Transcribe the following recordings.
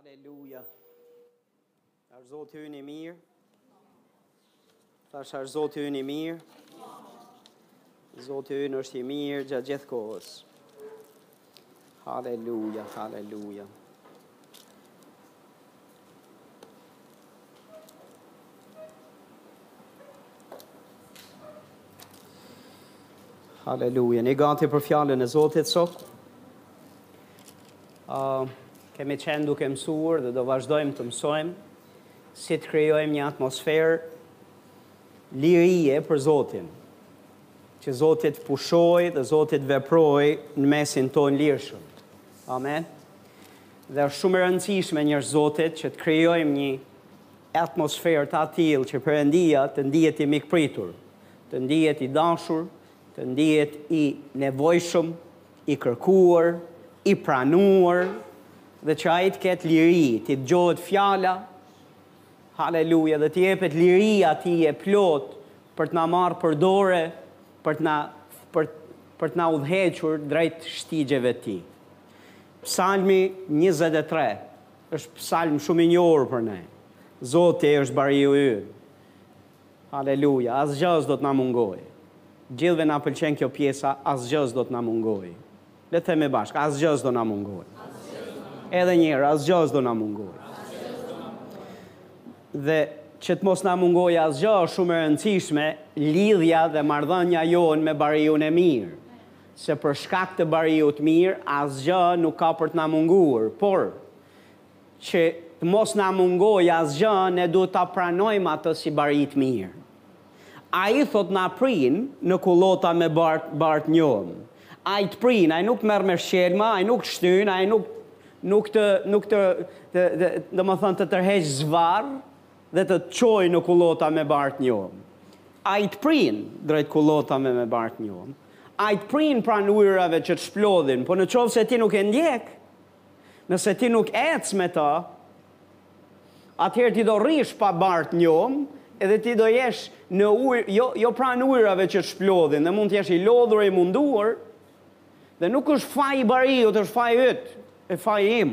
Haleluja. Është Zoti ynë i mirë. Thashë është Zoti ynë i mirë. Zoti ynë është i mirë gjatë gjithë kohës. Haleluja, haleluja. Haleluja. Jeni gati për fjalën e Zotit sot. Uh, kemi qenë duke mësuar dhe do vazhdojmë të mësojmë si të krijojmë një atmosferë lirie për Zotin. Që Zoti të pushojë dhe Zoti të veprojë në mesin tonë lirshëm. Amen. Dhe është shumë e rëndësishme njerëz të Zotit që të krijojmë një atmosferë të atillë që Perëndia të ndihet i mikpritur, të ndihet i dashur, të ndihet i nevojshëm, i kërkuar, i pranuar dhe që ai të ketë liri, t'i dëgjohet fjala, haleluja, dhe t'i jepet liri atij e plotë për të na marrë përdore, për të na për të na udhëhequr drejt shtigjeve të tij. Psalmi njëzet e tre është psalm shumë i njohur për ne. Zoti është bariu ynë. Haleluja, asgjë s'do të na mungojë. Të gjithëve na pëlqen kjo pjesa, asgjë s'do të na mungojë. Le të themi bashkë, asgjë s'do na mungojë. Edhe një herë, asgjë s'do na mungojë. Dhe që të mos na mungojë asgjë është shumë e rëndësishme lidhja dhe marrëdhënia jonë me bariun e mirë. se për shkak të bariut të mirë asgjë nuk ka për të na munguar, por që të mos na mungojë asgjë ne duhet ta pranojmë atë si bari të mirë. Ai thotë na prin në kullota me bar të, bar të njomë. Ai të prin, ai nuk të merr me shqelma, ai nuk të shtyn, ai nuk nuk të nuk të të të domethënë të tërheq zvarrë, Dhe të çojë në kullota me bar të njomë. Ai të prin drejt kullotave me bar të njomë. Ai të prin pranë ujërave që të shplodhin, po në qoftë se ti nuk e ndjek, nëse ti nuk ec me të, atëherë ti do rrish pa bar të njomë, edhe ti do jesh në ujë, jo, jo pranë ujërave që të shplodhin, dhe mund të jesh i lodhur e i munduar, Dhe nuk është faji i Bariut, është faji yt, e faji im.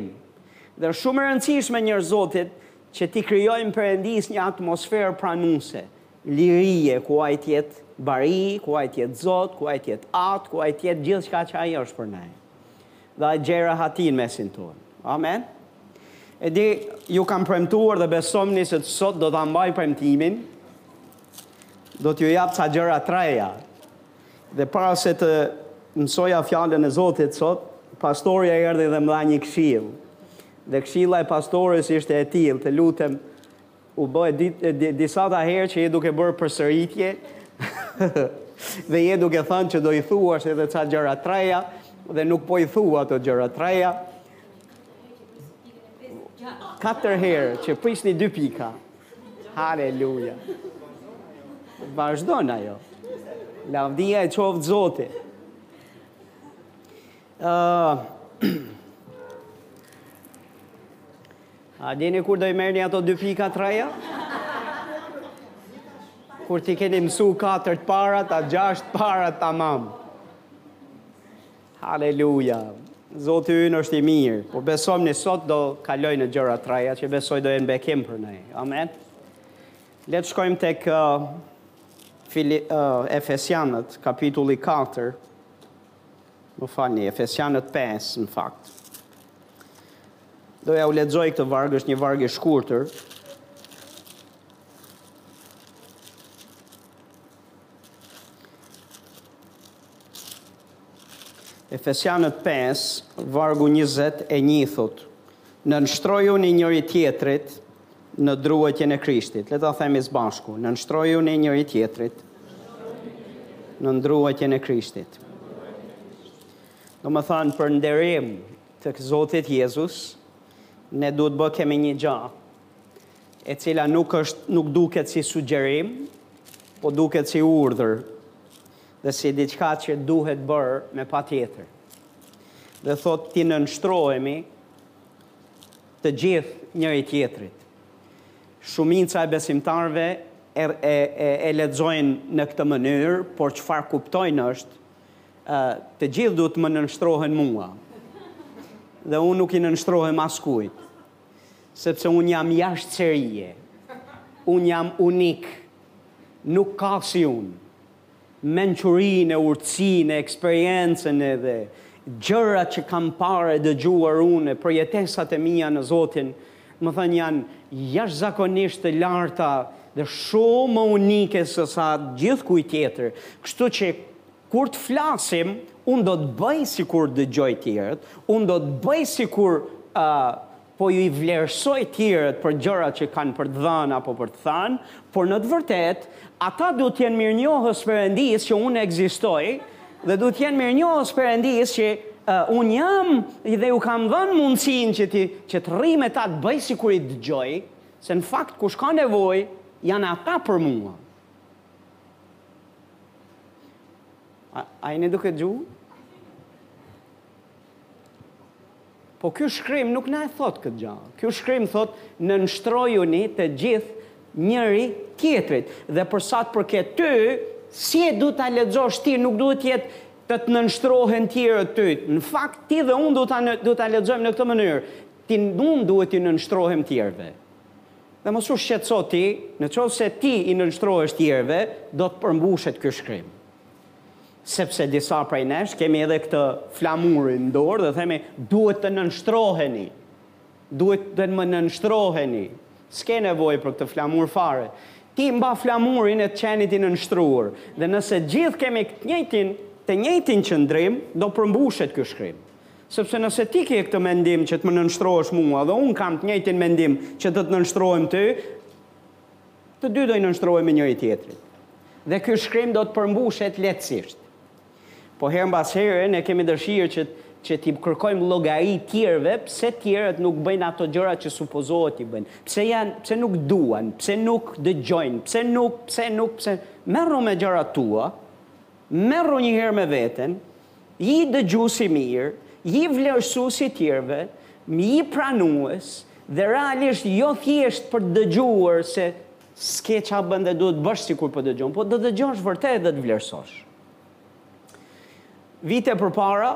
Dhe është shumë e rëndësishme njerëz të Zotit që t'i krijojmë Perëndisë një atmosferë pranuese, lirie, ku ai të jetë Bari, ku ai të jetë Zot, ku ai të jetë At, ku ai të jetë gjithçka që ai është për ne. Dhe ai të gjejë rahati në mesin tonë. Amen. E di, ju kam premtuar dhe besomni se sot do ta mbaj premtimin. Do t'ju jap ca gjëra të reja. Dhe para se të mësoja fjalën e Zotit sot, pastorja erdhi dhe më dha një këshillë. Dhe këshilla e pastores ishte e tillë, të lutem, u bë disa ta herë që je duke bërë përsëritje dhe je duke thënë që do i thuash edhe ca gjëra të reja dhe nuk po i thua ato gjëra të reja. Katër herë që prisni dy pika. Haleluja. Vazhdon ajo. Lavdia i qoftë Zotit. Uh, A dini kur do i merrni ato dy pika të reja? Kur t'i keni mësu katër të parat, a gjashtë të parat, tamam. Haleluja! Zoti ynë është i mirë. Po më besoni sot do kaloj në gjëra të reja që besoj do jenë bekim për ne. Amen. Le të shkojmë tek uh, Fili, uh, Efesianët, kapitulli 4. Më falni, Efesianët 5 në fakt. Do jua lexoj këtë varg, është një varg i shkurtër. Efesianët 5, vargu 20 e një thotë, nënshtrojuni njëri-tjetrit në druajtjen e Krishtit. Le ta themi së bashku, nënshtrojuni njëri-tjetrit në druajtjen e Krishtit. Domethanë për nderim tek Zotit Jezus, ne duhet bëjmë një gja, e cila nuk është nuk duket si sugjerim, po duket si urdhër dhe si diçka që duhet bërë me patjetër. Dhe thotë t'i nënshtrohemi të gjithë njëri-tjetrit. Shumica e besimtarëve e, e, e, e lexojnë në këtë mënyrë, por çfarë kuptojnë është, e, të gjithë duhet të më nënshtrohen mua. Dhe unë nuk i nënshtrohem askujt. Sepse unë jam jashtë serie. Unë jam unik. Nuk ka si unë. Mençurinë e urtësinë e eksperiencën edhe gjërat që kam parë e dëgjuar unë përjetesat e mia në Zotin, domethënë janë jashtëzakonisht të larta dhe shumë më unike sesa gjithkujt tjetër. Kështu që Kur të flasim, unë do të bëj sikur dëgjoj të tjerët, unë do të bëj sikur po ju i vlerësoj të tjerët për gjërat që kanë për të dhënë apo për të thënë, por në të vërtetë, ata duhet të jenë mirënjohës Perëndisë që unë ekzistoj dhe duhet të jenë mirënjohës Perëndisë që unë jam dhe u kam dhënë mundësinë që të që të rri me ta të bëj sikur i dëgjoj, se në fakt kush ka nevojë janë ata për mua. A jeni duke dëgju? Po ky shkrim nuk na e thot këtë gja. Ky shkrim thot nënshtrojuni të gjithë njëri tjetrit. Dhe për sa të përket ty, si e duhet ta lexosh ti, nuk duhet të jetë të të nënshtrohen tjerët ty. Në fakt, ti dhe unë duhet ta lexojmë në këtë mënyrë. Ti unë duhet t'i nënshtrohem tjerëve. Dhe mos u shqetëso ti, në qoftë se ti i nënshtrohesh tjerëve, do të përmbushet ky shkrim. Sepse disa prej nesh kemi edhe këtë flamurin në dorë dhe themi, duhet të nënshtroheni, duhet të më nënshtroheni. S'ke nevojë për këtë flamur fare. Ti mba flamurin e të qenit i nënshtruar. Dhe nëse gjithë kemi këtë njëjtin, të njëjtin qëndrim, do përmbushet ky shkrim. Sepse nëse ti ke këtë mendim që të më nënshtrohesh mua dhe unë kam të njëjtin mendim që të të nënshtrohem ty, të dy do i nënshtrohemi njëri tjetrit. Dhe ky shkrim do të përmbushet lehtësisht. Po herë mbas here ne kemi dëshirë që që t'i kërkojmë llogari tjerëve pse tjerët nuk bëjnë ato gjëra që supozohet t'i bëjnë. Pse janë, pse nuk duan, pse nuk dëgjojnë, pse nuk, pse nuk, pse merru me gjërat e tua, merru njëherë me veten, Ji dëgjues i mirë, ji vlerësues i tjerëve, ji pranues dhe realisht jo thjesht për të dëgjuar se s'ke ça bën dhe duhet të bësh sikur po dëgjon, po të dëgjosh vërtet dhe të vlerësosh. Vite përpara,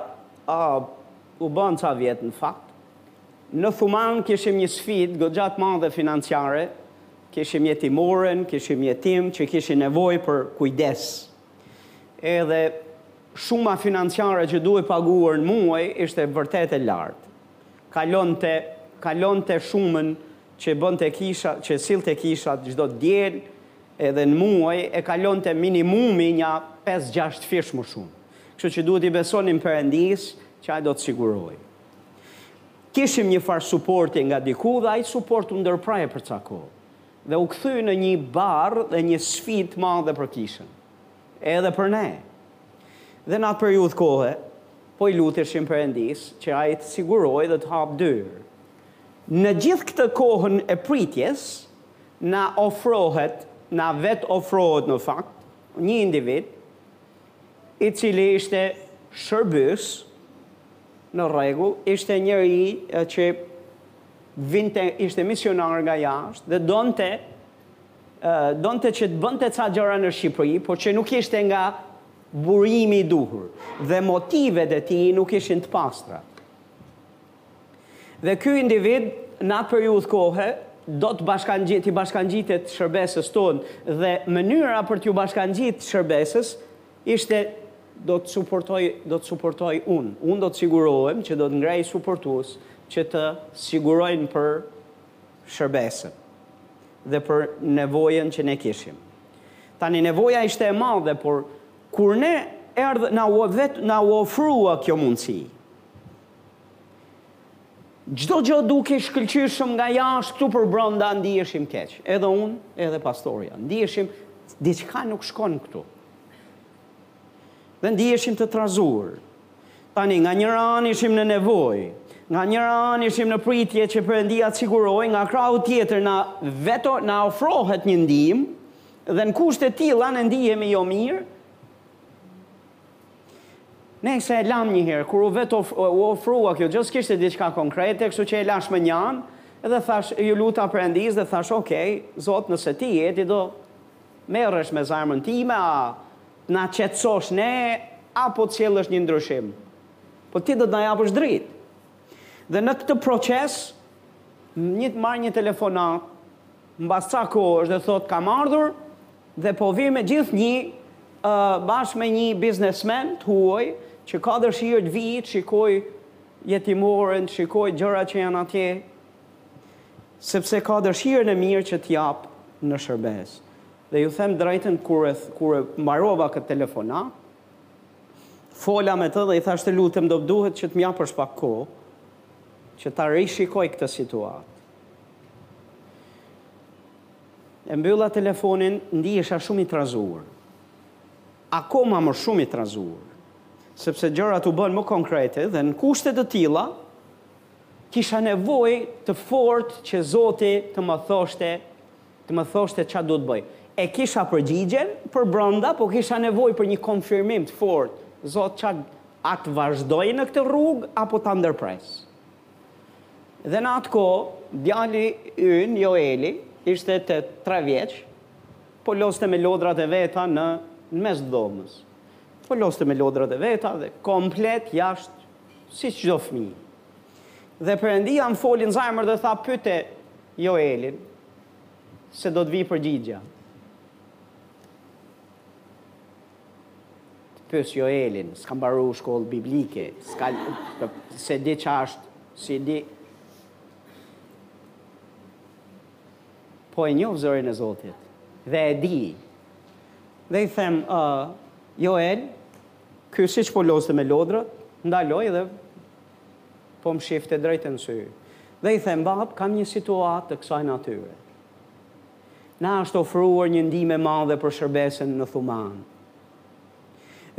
u bënë ca vjet në fakt, në Thumanë kishim një sfidë goxha të madhe financiare, kishim jetimoren, kishim jetimë që kishin nevojë për kujdes. Edhe shuma financiare që duhej paguar në muaj ishte vërtet e lartë. Kalonte kalonte shumën që bënte kisha, që sillte kisha çdo të diel edhe në muaj e kalonte minimumi nja pesë gjashtë fish më shumë. Kështu që duhet t'i besonim Perëndisë që ai do të sigurojë. Kishim një farë suporti nga diku dhe ai suport u ndërpre për ca kohë. Dhe u kthy në një barrë dhe një sfidë të madhe për kishën. Edhe për ne. Dhe në atë periudhë kohe, po i luteshim Perëndisë që Ai të sigurojë dhe të hapë dyer. Në gjithë këtë kohën e pritjes, na ofrohet, na vetëofrohet në fakt, një individ, i cili ishte shërbys, në rregull, ishte njeri që, Vinte ishte misionar nga jashtë dhe donte donte që të bënte ca gjëra në Shqipëri, por që nuk ishte nga burimi i duhur dhe motivet e tij nuk ishin të pastra. Dhe ky individ në atë periudhë kohe do të, t'i bashkangjitej shërbesës tonë dhe mënyra për t'iu bashkangjit shërbesës Ishte do të suportoj do të suportoj unë. Unë do të sigurohem që do të ngrej suportues që të sigurojnë për shërbesën dhe për nevojën që ne kishim. Tani nevoja ishte e madhe, por kur ne erdhë na u vet na u ofrua kjo mundësi. Çdo gjë dukej shkëlqyeshëm nga jashtë, këtu përbrenda ndiheshim keq. Edhe unë, edhe pastorja. Ndiheshim diçka nuk shkon këtu. Dhe ndiheshim të trazuar. Tani, nga njëra anë ishim në nevojë, nga njëra anë ishim në pritje që Perëndia të sigurojë, nga krahu tjetër na u vetof, na ofrohet një ndihmë dhe në kushte të tilla ne ndihemi jo mirë. Ne s'e, e lamë një herë, kur u vetë of, u ofrua kjo gjë, s'kishte diçka konkrete, kështu që e lash më njanë, dhe thash, iu luta Perëndisë dhe thash, ok, Zot, nëse ti je, ti do të merresh me zemrën time, a të na qetësosh ne, apo të sjellsh një ndryshim. Po ti do të na japësh dritë. Dhe në këtë proces, një, marr një telefonatë, mbas ca kohësh dhe thotë, kam ardhur, Dhe po vij me gjithë një ë bashkë me një biznesmen të huaj që ka dëshirë të vij të shikoj jetimoren të shikoj gjërat që janë atje sepse ka dëshirën e mirë që të jap në shërbesë dhe ju them të drejtën kur e kur e mbarova këtë telefonatë fola me të dhe i thash të lutem do duhet që të më japësh pak kohë që ta rishikoj këtë situatë E mbylla telefonin, ndihesha shumë i trazuar. Akoma më shumë i trazuar. Sepse gjërat u bënë më konkrete dhe në kushte të tilla kisha nevojë të fortë që Zoti të më thoshte, të më thoshte ça duhet të bëj. E kisha përgjigjen përbrenda, po kisha nevojë për një konfirmim të fortë, Zot, ça, a të vazhdoj në këtë rrugë apo ta ndërpres? Dhe në atë kohë, djali ynë, Joeli, ishte te tre vjeç, po loste me lodrat e veta në në mes dhomës. Po loste me lodrat e veta dhe komplet jashtë si çdo fëmijë. Dhe Perëndia më foli në zemër dhe tha pyte Joelin se do të vijë përgjigja. Të pyes Joelin, s'ka mbaru shkollë biblike, s'ka, se di ça është, s'di, po e njeh zërin e Zotit dhe e di. Dhe i them, ë, Joel, ky siç po lozte me lodrat, ndaloi dhe po më shifte drejt në sy. Dhe i them, bab, kam një situatë të kësaj natyre. Na është ofruar një ndihmë e madhe për shërbesën në Thuman.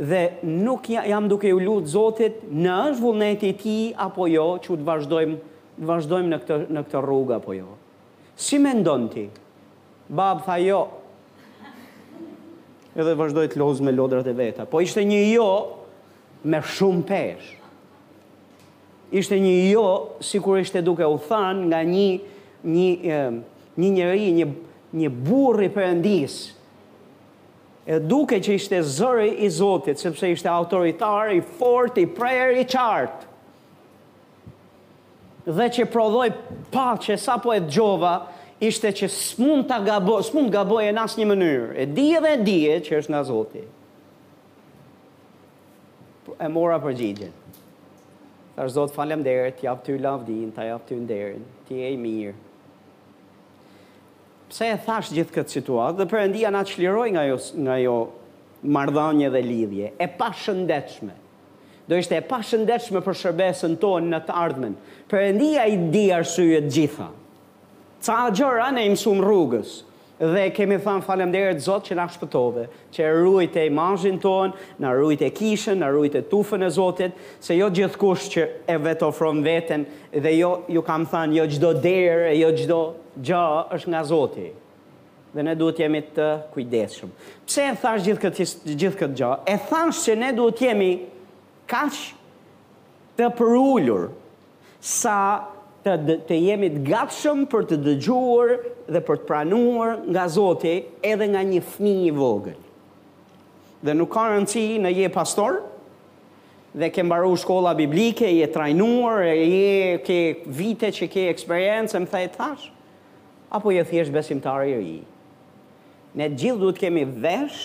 Dhe nuk jam duke iu lut Zotit në është vullneti i Tij apo jo që të vazhdojmë të vazhdojmë në këtë në këtë rrugë apo jo. Si mendon ti? Bab, tha jo. Edhe vazhdoi të lozë me lodrat e veta. Po ishte një jo me shumë peshë. Ishte një jo, sikur ishte duke u thanë nga një, një, një njeri, një, një burrë i Perëndisë. E dukej që ishte zëri i Zotit, sepse ishte autoritar, i fortë, i prerë, i qartë. Dhe që prodhoi paqe sapo e dëgjova, ishte që s'mund ta gaboj, s'mund të gaboje në asnjë mënyrë. E dije dhe e dije që është nga Zoti. E mora përgjigjen. Thash Zot faleminderit, ta jap ty lavdin, ta jap ty nderin. Ti je i mirë. Pse e thash gjithë këtë situatë dhe Perëndia na çliroi nga jo, nga jo marrëdhënie dhe lidhje e pashëndetshme. Do ishte e pashëndetshme për shërbesën tonë në të ardhmen. Perëndia i di arsyet të gjitha. Ca gjëra ne i mësuam rrugës. Dhe kemi thënë faleminderit Zot që na shpëtove, që e ruajte imazhin tonë, na ruajte kishën, na ruajte tufën e Zotit, se jo gjithkush që e vetëofron veten dhe jo ju kam thënë jo çdo derë e jo çdo gja është nga Zoti. Dhe ne duhet të jemi të kujdesshëm. Pse e thash gjithë këtë gjithë këtë gjë? E thash që ne duhet të jemi kaq të përulur Sa të të jemi të gatshëm për të dëgjuar dhe për të pranuar nga Zoti edhe nga një fëmijë i vogël. Dhe nuk ka rëndësi në je pastor dhe ke mbaru shkolla biblike, je trajnuar, je ke vite që ke eksperiencë m'thaj të thash, apo je thjesht besimtar i ri. Ne të gjithë duhet të kemi vesh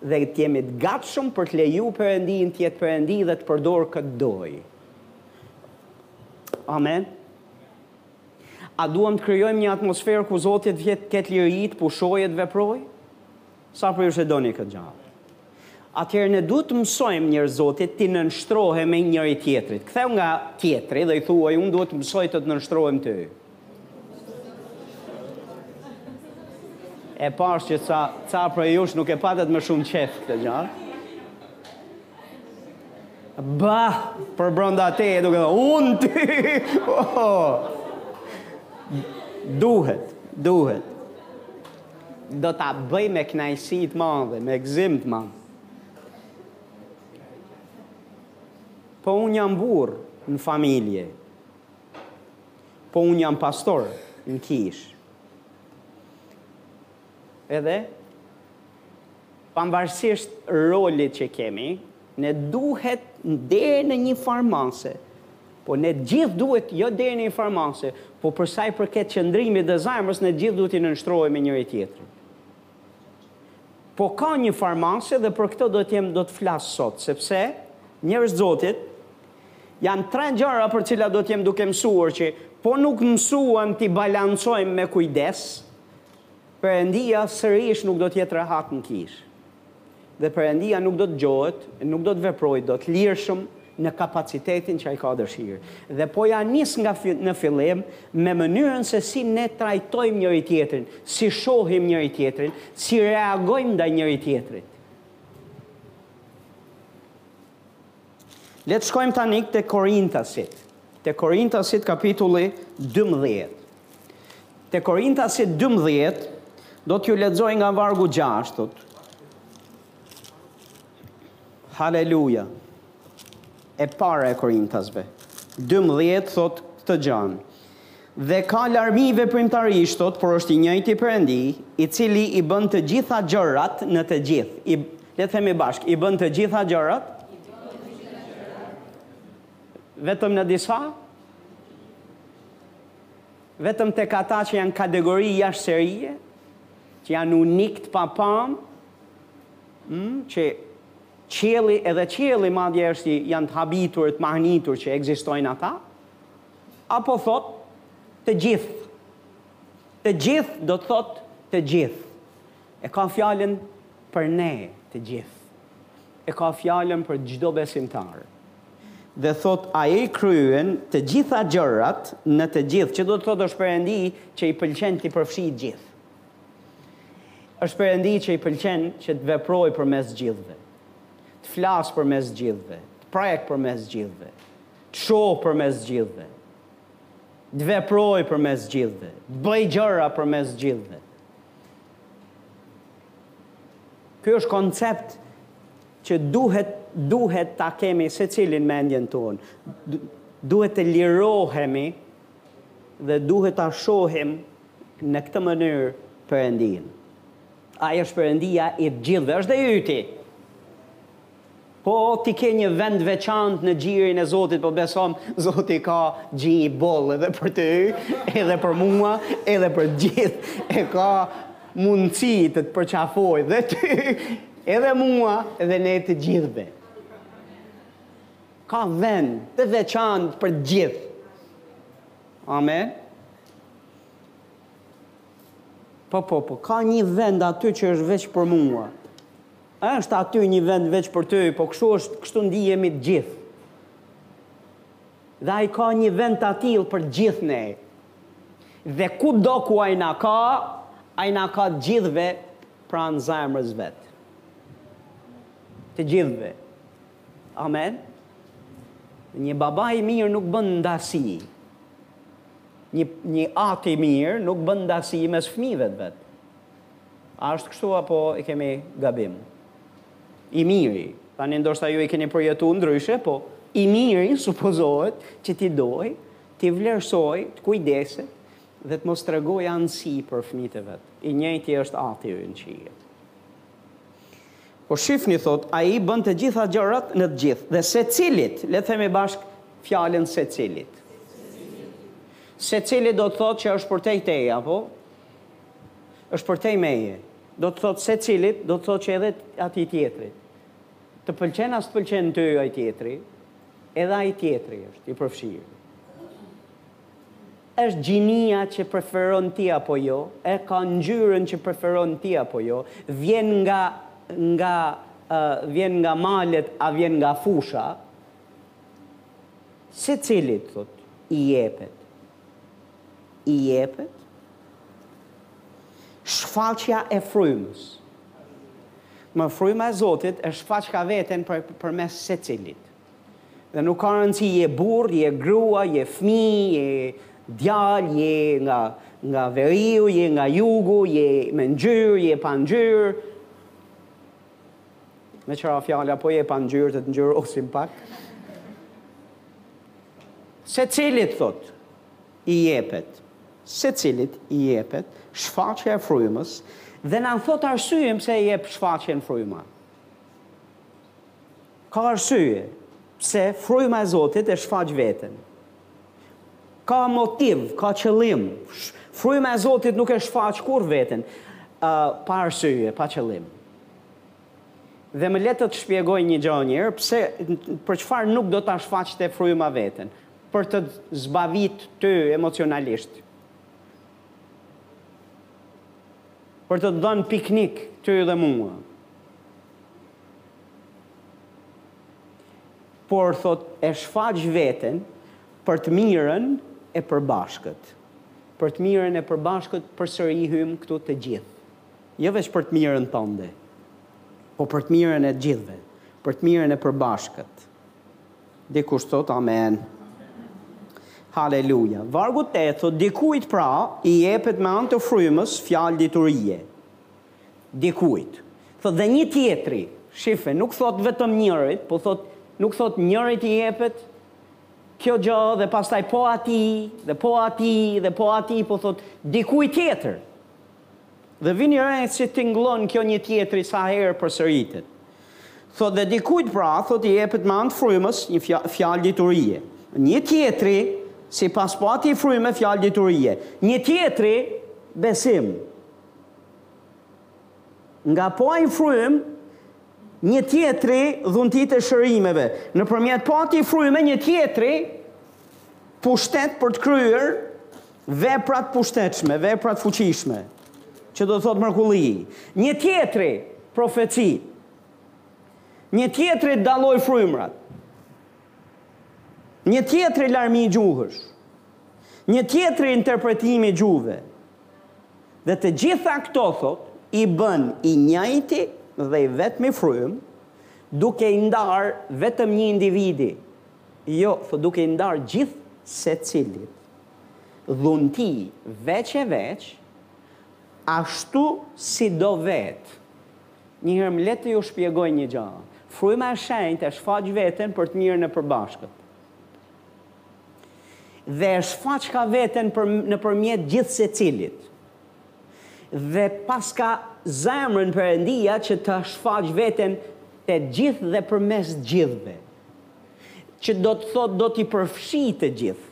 dhe të jemi të gatshëm për të leju Perëndinë të jetë Perëndi dhe të përdorë kë të dojë. Amen. A duam të krijojmë një atmosferë ku Zoti të jetë ketë liri të pushojë të veprojë? Sa prej jush e doni këtë gja? Atëherë ne duhet të mësojmë njerëz Zoti t'i nënshtrohemi njëri-tjetrit. Ktheu nga tjetri dhe i thuaj, unë duhet të mësoj të të nënshtrohem ty. E pashë që ca, ca prej jush nuk e patët më shumë qef këtë gjë. Po, përbrenda teje duke thënë, unë ty! Oh. Duhet, duhet. Do ta bëj me knaqësi të madhe, me gzim të madh. Po unë jam burrë në familje, Po unë jam pastor në kishë. Edhe, pavarësisht rolit që kemi, ne duhet deri në një farë mase, po ne të gjithë duhet, jo deri në një farë mase, po për sa i përket qëndrimit të zemrës, ne të gjithë duhet t'i nënshtrohemi njëri-tjetrit. Po ka një farë mase dhe për këtë do të jem do të flas sot, sepse njerëz të Zotit, Janë tre gjëra për të cilat do të jem duke mësuar që po nuk mësuam t'i balancojmë me kujdes, Perëndia sërish nuk do të jetë rehat në kishë. Dhe Perëndia nuk do të gëzohet, nuk do të veprojë dot lirshëm në kapacitetin që ai ka dëshirë. Dhe po ja nis nga në fillim me mënyrën se si ne trajtojmë njëri-tjetrin, si shohim njëri-tjetrin, si reagojmë ndaj njëri-tjetrit. Le të shkojmë tani te Korintasit. Te Korintasit kapitulli 12. Te Korintasit 12 do t'ju lexoj nga vargu 6. Haleluja. E para e Korintasve. 12 thotë këtë gjë. Dhe ka larmi veprimtarish thotë, por është i njëjti Perëndi, i cili i bën të gjitha gjërat në të gjithë. I, le të themi bashkë, i bën të gjitha gjërat? Vetëm në disa? Vetëm tek ata që janë kategori jashtë serie, që janë unikë, të paparë, mm, që qielli edhe qielli madje është, janë të habitur, të mahnitur që ekzistojnë ata? Apo thotë, të gjithë. Të gjithë do të thotë të gjithë. E ka fjalën për ne të gjithë. E ka fjalën për çdo besimtar. Dhe thotë, Ai i kryen të gjitha gjërat në të gjithë, që do të thotë është Perëndi që i pëlqen t'i përfshijë të gjithë. Është Perëndi që i pëlqen që të veprojë përmes të gjithëve. Të flasë përmes të gjithëve, të prekë përmes të gjithëve. Të shohë përmes gjithëve. Të veprojë përmes gjithëve. Të bëjë gjëra përmes gjithëve. Ky është koncept që duhet duhet ta kemi secili në mendjen tonë. Duhet të lirohemi dhe duhet ta shohim në këtë mënyrë Perëndinë. Ai është Perëndia i të gjithëve, është dhe yti. Po ti ke një vend veçantë në gjirin e Zotit po besom Zoti ka gji boll edhe për ty edhe për mua edhe për gjithë e ka mundësi të të përqafoj dhe ty edhe mua dhe ne të gjithëve ka vend të veçantë për të gjithë Amen Po po po ka një vend aty që është veç për mua Është aty një vend veç për ty, po kështu është, kështu ndihemi të gjithë. Dhe ai ka një vend të tillë për gjithë ne. Dhe kudo ku ai na ka, ai na ka të gjithëve pranë zemrës vet. Të gjithëve. Amen. Një baba i mirë nuk bën ndasi. Një një atë i mirë nuk bën ndasi mes fëmijëve vet. A është kështu apo e kemi gabim? I miri, tani ndoshta ju e keni përjetuar ndryshe, po i miri supozohet që t'i dojë, t'i vlerësojë, të kujdeset dhe të mos tregojë anësi për fëmijët e vet. I njëjti është Ati ynë qiellor. Po shifni, thotë, Ai i bën të gjitha gjërat në të gjithë dhe secilit, le të themi bashkë fjalën secilit. Secilit do të thotë që është përtej teje, apo? Është përtej meje. Do të thotë secilit, do të thotë që edhe atij tjetrit. Të pëlqen a s'të pëlqen ty ai tjetri, edhe ai tjetri është i përfshirë. Është gjinia që preferon ti apo jo, e ka ngjyrën që preferon ti apo jo, vjen nga nga vjen nga malet a vjen nga fusha, secilit, thotë, i jepet. i jepet shfaqja e frymës. Më fryma e Zotit e shfaqka veten për, përmes secilit. Dhe nuk ka rëndësi je burr, je grua, je fmi, je djal, je nga, nga veriu, je nga jugu, je me ngjyrë, je pa ngjyrë. Meqë ra fjala po je pa ngjyrë të të ngjyrosim pak. Secilit thot i jepet secilit i jepet shfaqja e frymës dhe na thot arsyen pse e jep shfaqjen fryma. Ka arsye, pse fryma e Zotit e shfaq veten. Ka motiv, ka qëllim. Fryma e Zotit nuk e shfaq kurrë veten, pa arsye, pa qëllim. Dhe më le të ta shpjegoj një gjë një herë, pse, për çfarë nuk do ta shfaqte fryma veten, për të zbavitur ty emocionalisht, për të të dhënë piknik ty dhe mua. Por, thotë, e shfaq veten për të mirën e përbashkët. Për të mirën e përbashkët përsëri hyjmë këtu të gjithë. Jo veç për të mirën tënde, po për të mirën e të gjithëve, për të mirën e përbashkët. Dikush thotë amen. Haleluja. Vargu tetë thotë dikujt pra i jepet me anë të frymës fjalë diturie. dikujt. Thotë dhe një tjetri, shife, nuk thotë vetëm njërit, po thotë, nuk thotë njërit i jepet kjo gjë dhe pastaj po atij, dhe po atij, dhe po atij, po thotë dikujt tjetër. Dhe vini re si tingëllon kjo një tjetri sa herë përsëritet. Thotë dhe dikujt pra, thotë i jepet me anë të frymës, një fjalë diturie. Një tjetri, sipas po atij Fryme, fjalë diturie. Një tjetri, besim. Nga po ai frymë, një tjetri dhuntitë e shërimeve. Nëpërmjet po atij fryme, një tjetri pushtet për të kryer vepra të pushtetshme, vepra të fuqishme, që do të thotë mrekulli. Një tjetri profeci, një tjetri të dallojë frymrat. Një tjetri larmi gjuhësh, një tjetri interpretimi i gjuhëve. Dhe të gjitha këto, thotë, i bën i njëjti dhe i vetmi frymë, duke i ndarë vetëm një individi, jo, thotë, duke i ndarë gjithsecilit. Dhunti, veç e veç, ashtu si do vetë. Njëherë më le t'ju shpjegoj një gjë. Fryma e Shenjtë e shfaq veten për të mirën e përbashkët. Dhe e shfaqka veten për, nëpërmjet gjithsecilit. Dhe paska zemër Perëndia që ta shfaqë veten te gjithë dhe përmes gjithëve. Që do të thotë do t'i përfshijë të gjithë.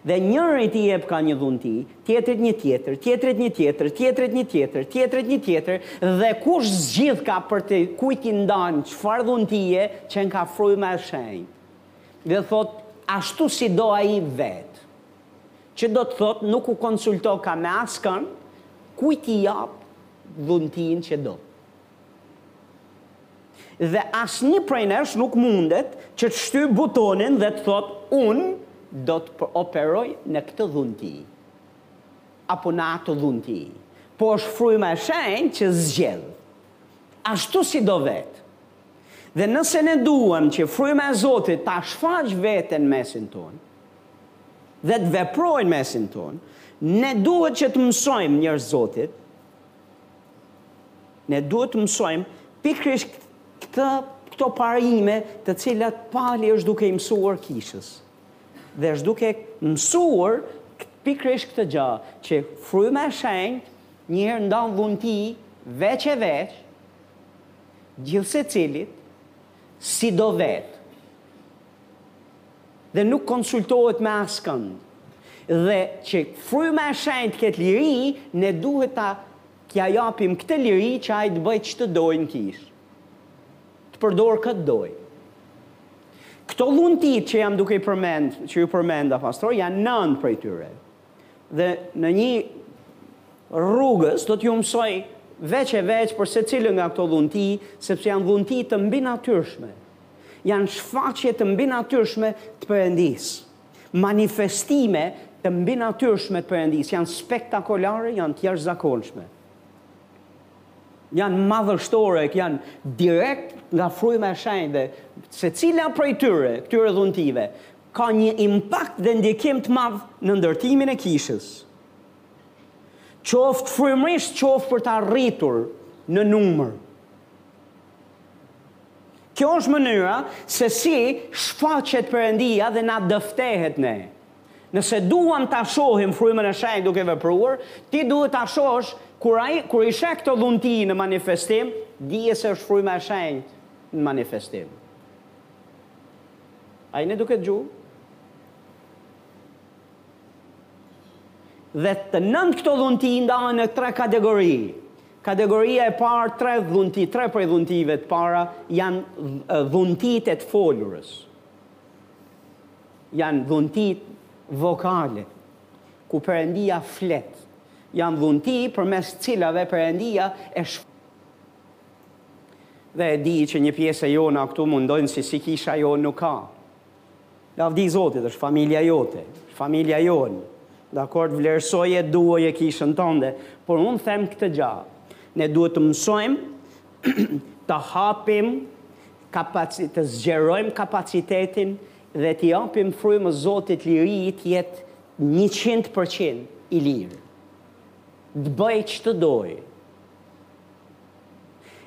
Dhe njërit i jepka një dhunti, tjetrit një tjetër, tjetrit një tjetër, tjetrit një tjetër, tjetrit një tjetër, dhe kush zgjidhka për të, kujt i ndan çfarë dhuntie, qenka fryma e shenjtë. Dhe thotë, ashtu si do ai vetë. Që do të thotë, nuk u konsultoka me askënd, kujt t'i japë dhuntinë që do. Dhe asnjë prej nesh nuk mundet që të shtyjë butonin dhe të thotë unë do të operoj në këtë dhunti apo në atë dhunti, po është Fryma e Shenjtë që zgjedh. Ashtu si do vetë. Dhe nëse ne duam që Fryma e Zotit ta shfaqë veten mesin tonë dhe të veprojë mesin tonë, ne duhet që të mësojmë njerëz Zotit, Ne duhet të mësojmë pikërisht këtë, këto parime të cilat Pali është duke i mësuar kishës. Dhe është duke mësuar pikërisht këtë gjë, që fryma e shenjtë njëherë ndan dhunti veç e veç gjithsecilit si do vetë. dhe nuk konsultohet me askënd dhe që Fryma e Shenjtë të ketë liri, ne duhet ta ia japim këtë liri që ai të bëjë ç'të dojë në kishë. Të përdorë kë të dojë. Këto dhuntitë që jam duke i përmend, që ju përmenda, pastor, janë nëntë prej tyre. Dhe rrugës do t'ju mësoj veç e veç për secilën nga këto dhunti, sepse janë dhunti të mbinatyrshme. Janë shfaqje të mbinatyrshme të Perëndisë. Manifestime të mbinatyrshme të Perëndisë. Janë spektakolare, janë të jashtëzakonshme. Janë madhështore, janë direkt nga Fryma e Shenjtë dhe secila prej tyre, këtyre dhuntive, ka një impakt dhe ndikim të madh në ndërtimin e kishës, qoftë frymërisht, qoftë për ta rritur në numër. Kjo është mënyra se si shfaqet Perëndia dhe na dëftehet ne. Nëse duam ta shohim frymën e shenjtë duke vepruar, ti duhet ta shohësh kur ai kur i sheh këto dhunti në manifestim, dije se është fryma e shenjtë në manifestim. Ai në duket gjuhë. Dhe të nëntë këto dhunti ndahen në tre kategori. Kategoria e parë, tre dhunti, tre prej dhuntive të para, janë dhuntitë e të folurës. Janë dhuntitë vokale, ku Perëndia flet. Janë dhunti përmes të cilave Perëndia e shfë. Dhe e di që një pjesë e jona këtu mendojnë si si kisha jonë nuk ka. Lavdi Zotit, është familja jote, është familja jonë. Dakord, vlerësoje, duaje kishën tënde, por unë them këtë gjë. Ne duhet të mësojmë të hapim kapacit, të zgjerojmë kapacitetin dhe t'i japim frymës Zotit liri të jetë 100% i lirë. Të bëjë ç'të dojë.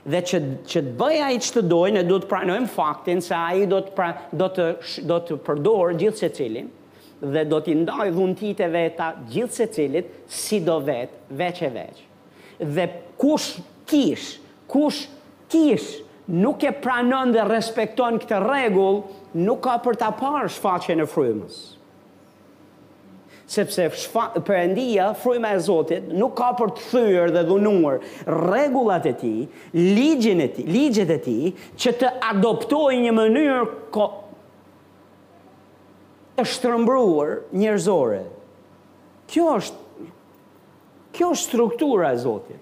Dhe që që të bëjë ai ç'të dojë, ne duhet të pranojmë faktin se ai do të pra, do të do të përdorë gjithsecilin dhe do t'i ndajë dhuntitë e veta gjithsecilit si do vetë, veç e veç. Dhe kush kish, kush kish nuk e pranon dhe respekton këtë rregull, nuk ka për ta parë shfaqjen e frymës. Sepse Perëndia, fryma e Zotit, nuk ka për të thyer dhe dhunuar rregullat e Tij, ligjin e Tij, ligjet e Tij, që të adoptojë një mënyrë të shtrëmbruar njerëzore. Kjo është kjo është struktura e Zotit.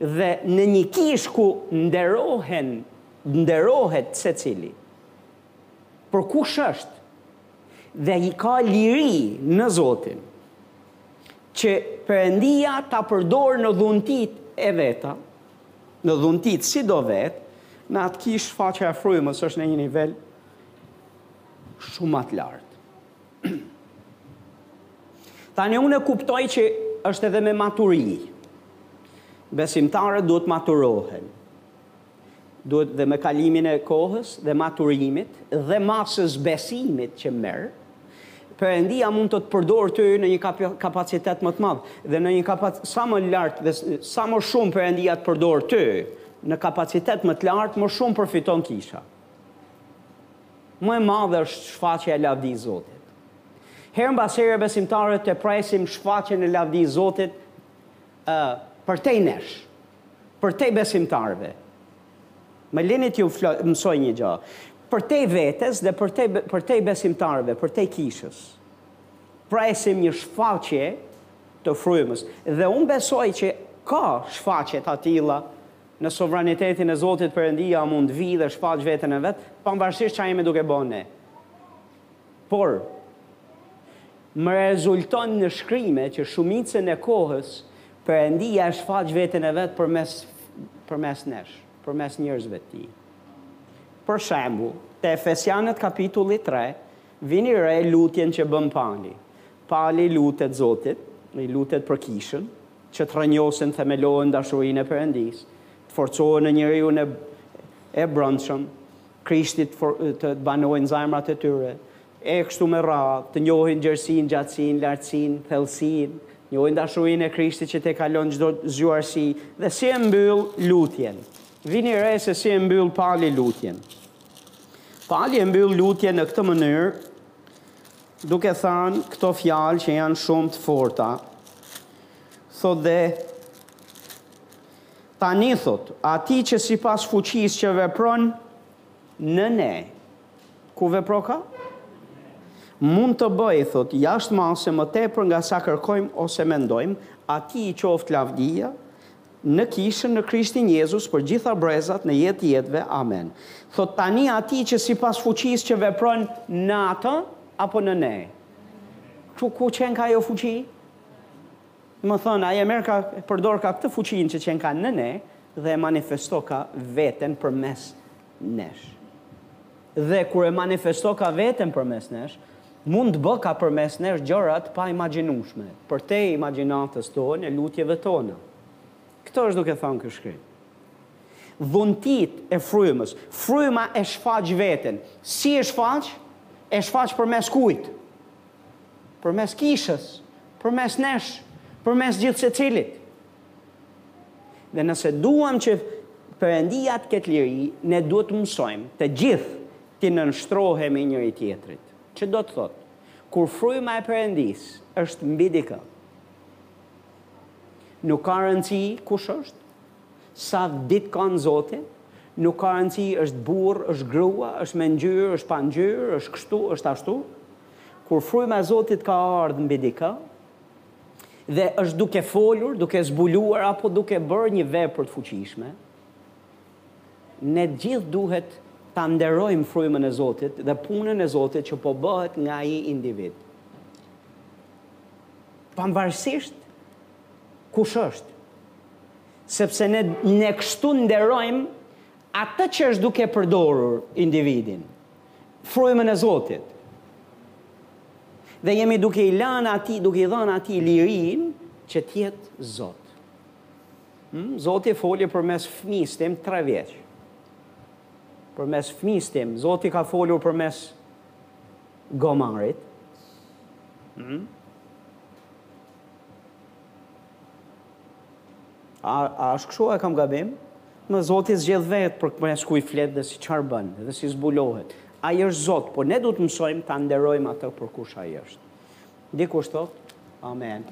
Dhe në një kishë ku nderohen nderohet secili, për kush është dhe i ka liri në Zotin që Perëndia ta përdorë në dhuntitë e veta, në dhuntitë si do vetë, në atë kishë shfaqja e frymës është në një nivel shumë më të lartë. Tani unë e kuptoj që është edhe me maturi. Besimtarët duhet maturohen. Duhet dhe me kalimin e kohës dhe maturimit dhe masës besimit që merr, Perëndia mund të të përdorë ty në një kapacitet më të madh dhe në një kapac sa më lart dhe sa më shumë Perëndia të përdorë ty në kapacitet më të lartë, më shumë përfiton kisha. Më e madhe është shfaqja e lavdisë Zotit. Herë mbas here besimtarët e presim shfaqjen e lavdisë së Zotit ë përtej nesh. Përtej besimtarëve. Më lini t'ju mësoj një gjë. Përtej vetes dhe përtej, përtej besimtarëve, përtej kishës. Presim një shfaqje të frymës. Dhe unë besoj që ka shfaqje të tilla në sovranitetin e Zotit Perëndia mund të vijë dhe shfaq veten e vet, pavarësisht ça jemi duke bo ne. Por, më rezulton në shkrime që shumicën e kohës Perëndia e shfaq veten e vet përmes përmes nesh, përmes njerëzve të tij. Për shembull, te Efesianët kapitulli tre, vini re lutjen që bën Pali. Pali i lutet Zotit, i lutet për kishën, që të rrënjosen, themelohen dashurinë e Perëndisë, të forcohen në njeriun e e brendshëm, Krishti të banojë në zemrat e tyre, e kështu me radhë, të njohin gjerësinë, gjatësinë, lartësinë, thellësinë, të njohin dashurinë e Krishtit që tejkalon çdo zgjuarsi, dhe si e mbyll lutjen. Vini re se si e mbyll Pali lutjen. Pali e mbyll lutjen në këtë mënyrë, duke thënë këto fjalë që janë shumë të forta. Thotë dhe Tani thotë, atij që sipas fuqisë që vepron në ne. Ku veproka? Mund të bëjë, thotë, jashtë mase më tepër nga sa kërkojmë ose mendojmë, atij i qoftë lavdia, në Kishën, në Krishtin Jezus, për gjitha brezat, në jetë të jetëve. Amen. Thotë, tani atij që sipas fuqisë që vepron në atë, apo në ne? Ku, ku qenka ajo fuqi? Domethënë, ai e merrka, e përdorka këtë fuqinë që qenka në ne dhe e manifestoka veten përmes nesh. Dhe kur e manifestoka veten përmes nesh, mund të bëka përmes nesh gjëra të paimagjinueshme, përtej imagjinatës tonë e lutjeve tona. Këto është duke thënë ky shkrim. Dhuntitë e frymës. Fryma e shfaq veten. Si e shfaq? E shfaq përmes kujt? përmes kishës, përmes nesh, përmes gjithsecilit. Dhe nëse duam që Perëndia të ketë liri, ne duhet të mësojmë të gjithë t'i nënshtrohemi njëri-tjetrit. Që do të thotë, kur fryma e Perëndisë është mbi dikë, nuk ka rëndësi kush është, Sa ditë ka në Zotin? Nuk ka rëndësi është burrë, është grua, është me ngjyrë, është pa ngjyrë, është kështu, është ashtu. Kur fryma e Zotit ka ardhë mbi dikë dhe është duke folur, duke zbuluar apo duke bërë një vepër të fuqishme, ne të gjithë duhet ta nderojmë frymën e Zotit dhe punën e Zotit që po bëhet nga ai individ. Pamvarësisht kush është. Sepse ne ne kështu nderojmë atë që është duke përdorur individin, frymën e Zotit. Dhe jemi duke i lënë atij, duke i dhënë atij lirinë që të jetë Zot. Hmm? Zoti foli përmes fëmijës tim tre vjeç. Përmes fëmijës tim, Zoti ka folur përmes gomarit. Hmm? A, a është kështu e kam gabim? Në Zoti zgjedh vetë përmes kujt flet dhe si çfarë bën dhe si zbulohet. Ai është Zot, por ne duhet të mësojmë ta nderojmë atë për kush ai është. Dikush thotë, Amen.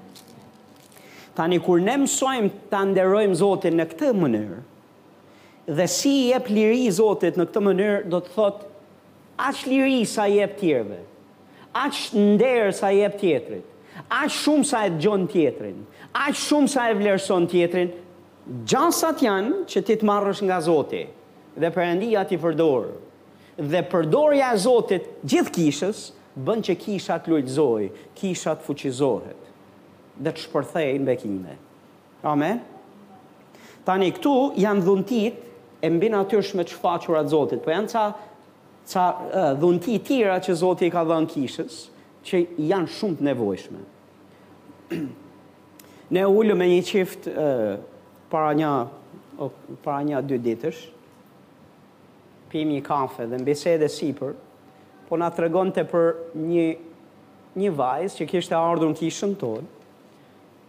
Tani kur ne mësojmë ta nderojmë Zotin në këtë mënyrë dhe si i jep liri Zotit në këtë mënyrë, do të thotë Aq liri sa i jep tjerëve, aq nder sa i jep tjetrit, aq shumë sa e dëgjon tjetrin, aq shumë sa e vlerëson tjetrin, gjasat janë që ti të marrësh nga Zoti dhe Perëndia t'i përdorë. Dhe përdorja e Zotit gjithë kishës bën që kisha të lulëzojë, kisha të fuqizohet dhe të shpërthejë në bekime. Amen. Tani këtu janë dhuntitë e mbinatyrshme të shfaqura të Zotit, po janë ca ca dhunti tjera që Zoti i ka dhënë kishës, që janë shumë të nevojshme. ne u ulëm me një çift para një para nja dy ditësh, pimë një kafe dhe në bisedë e sipër, po na tregonte për një një vajzë që kishte ardhur në kishën tonë,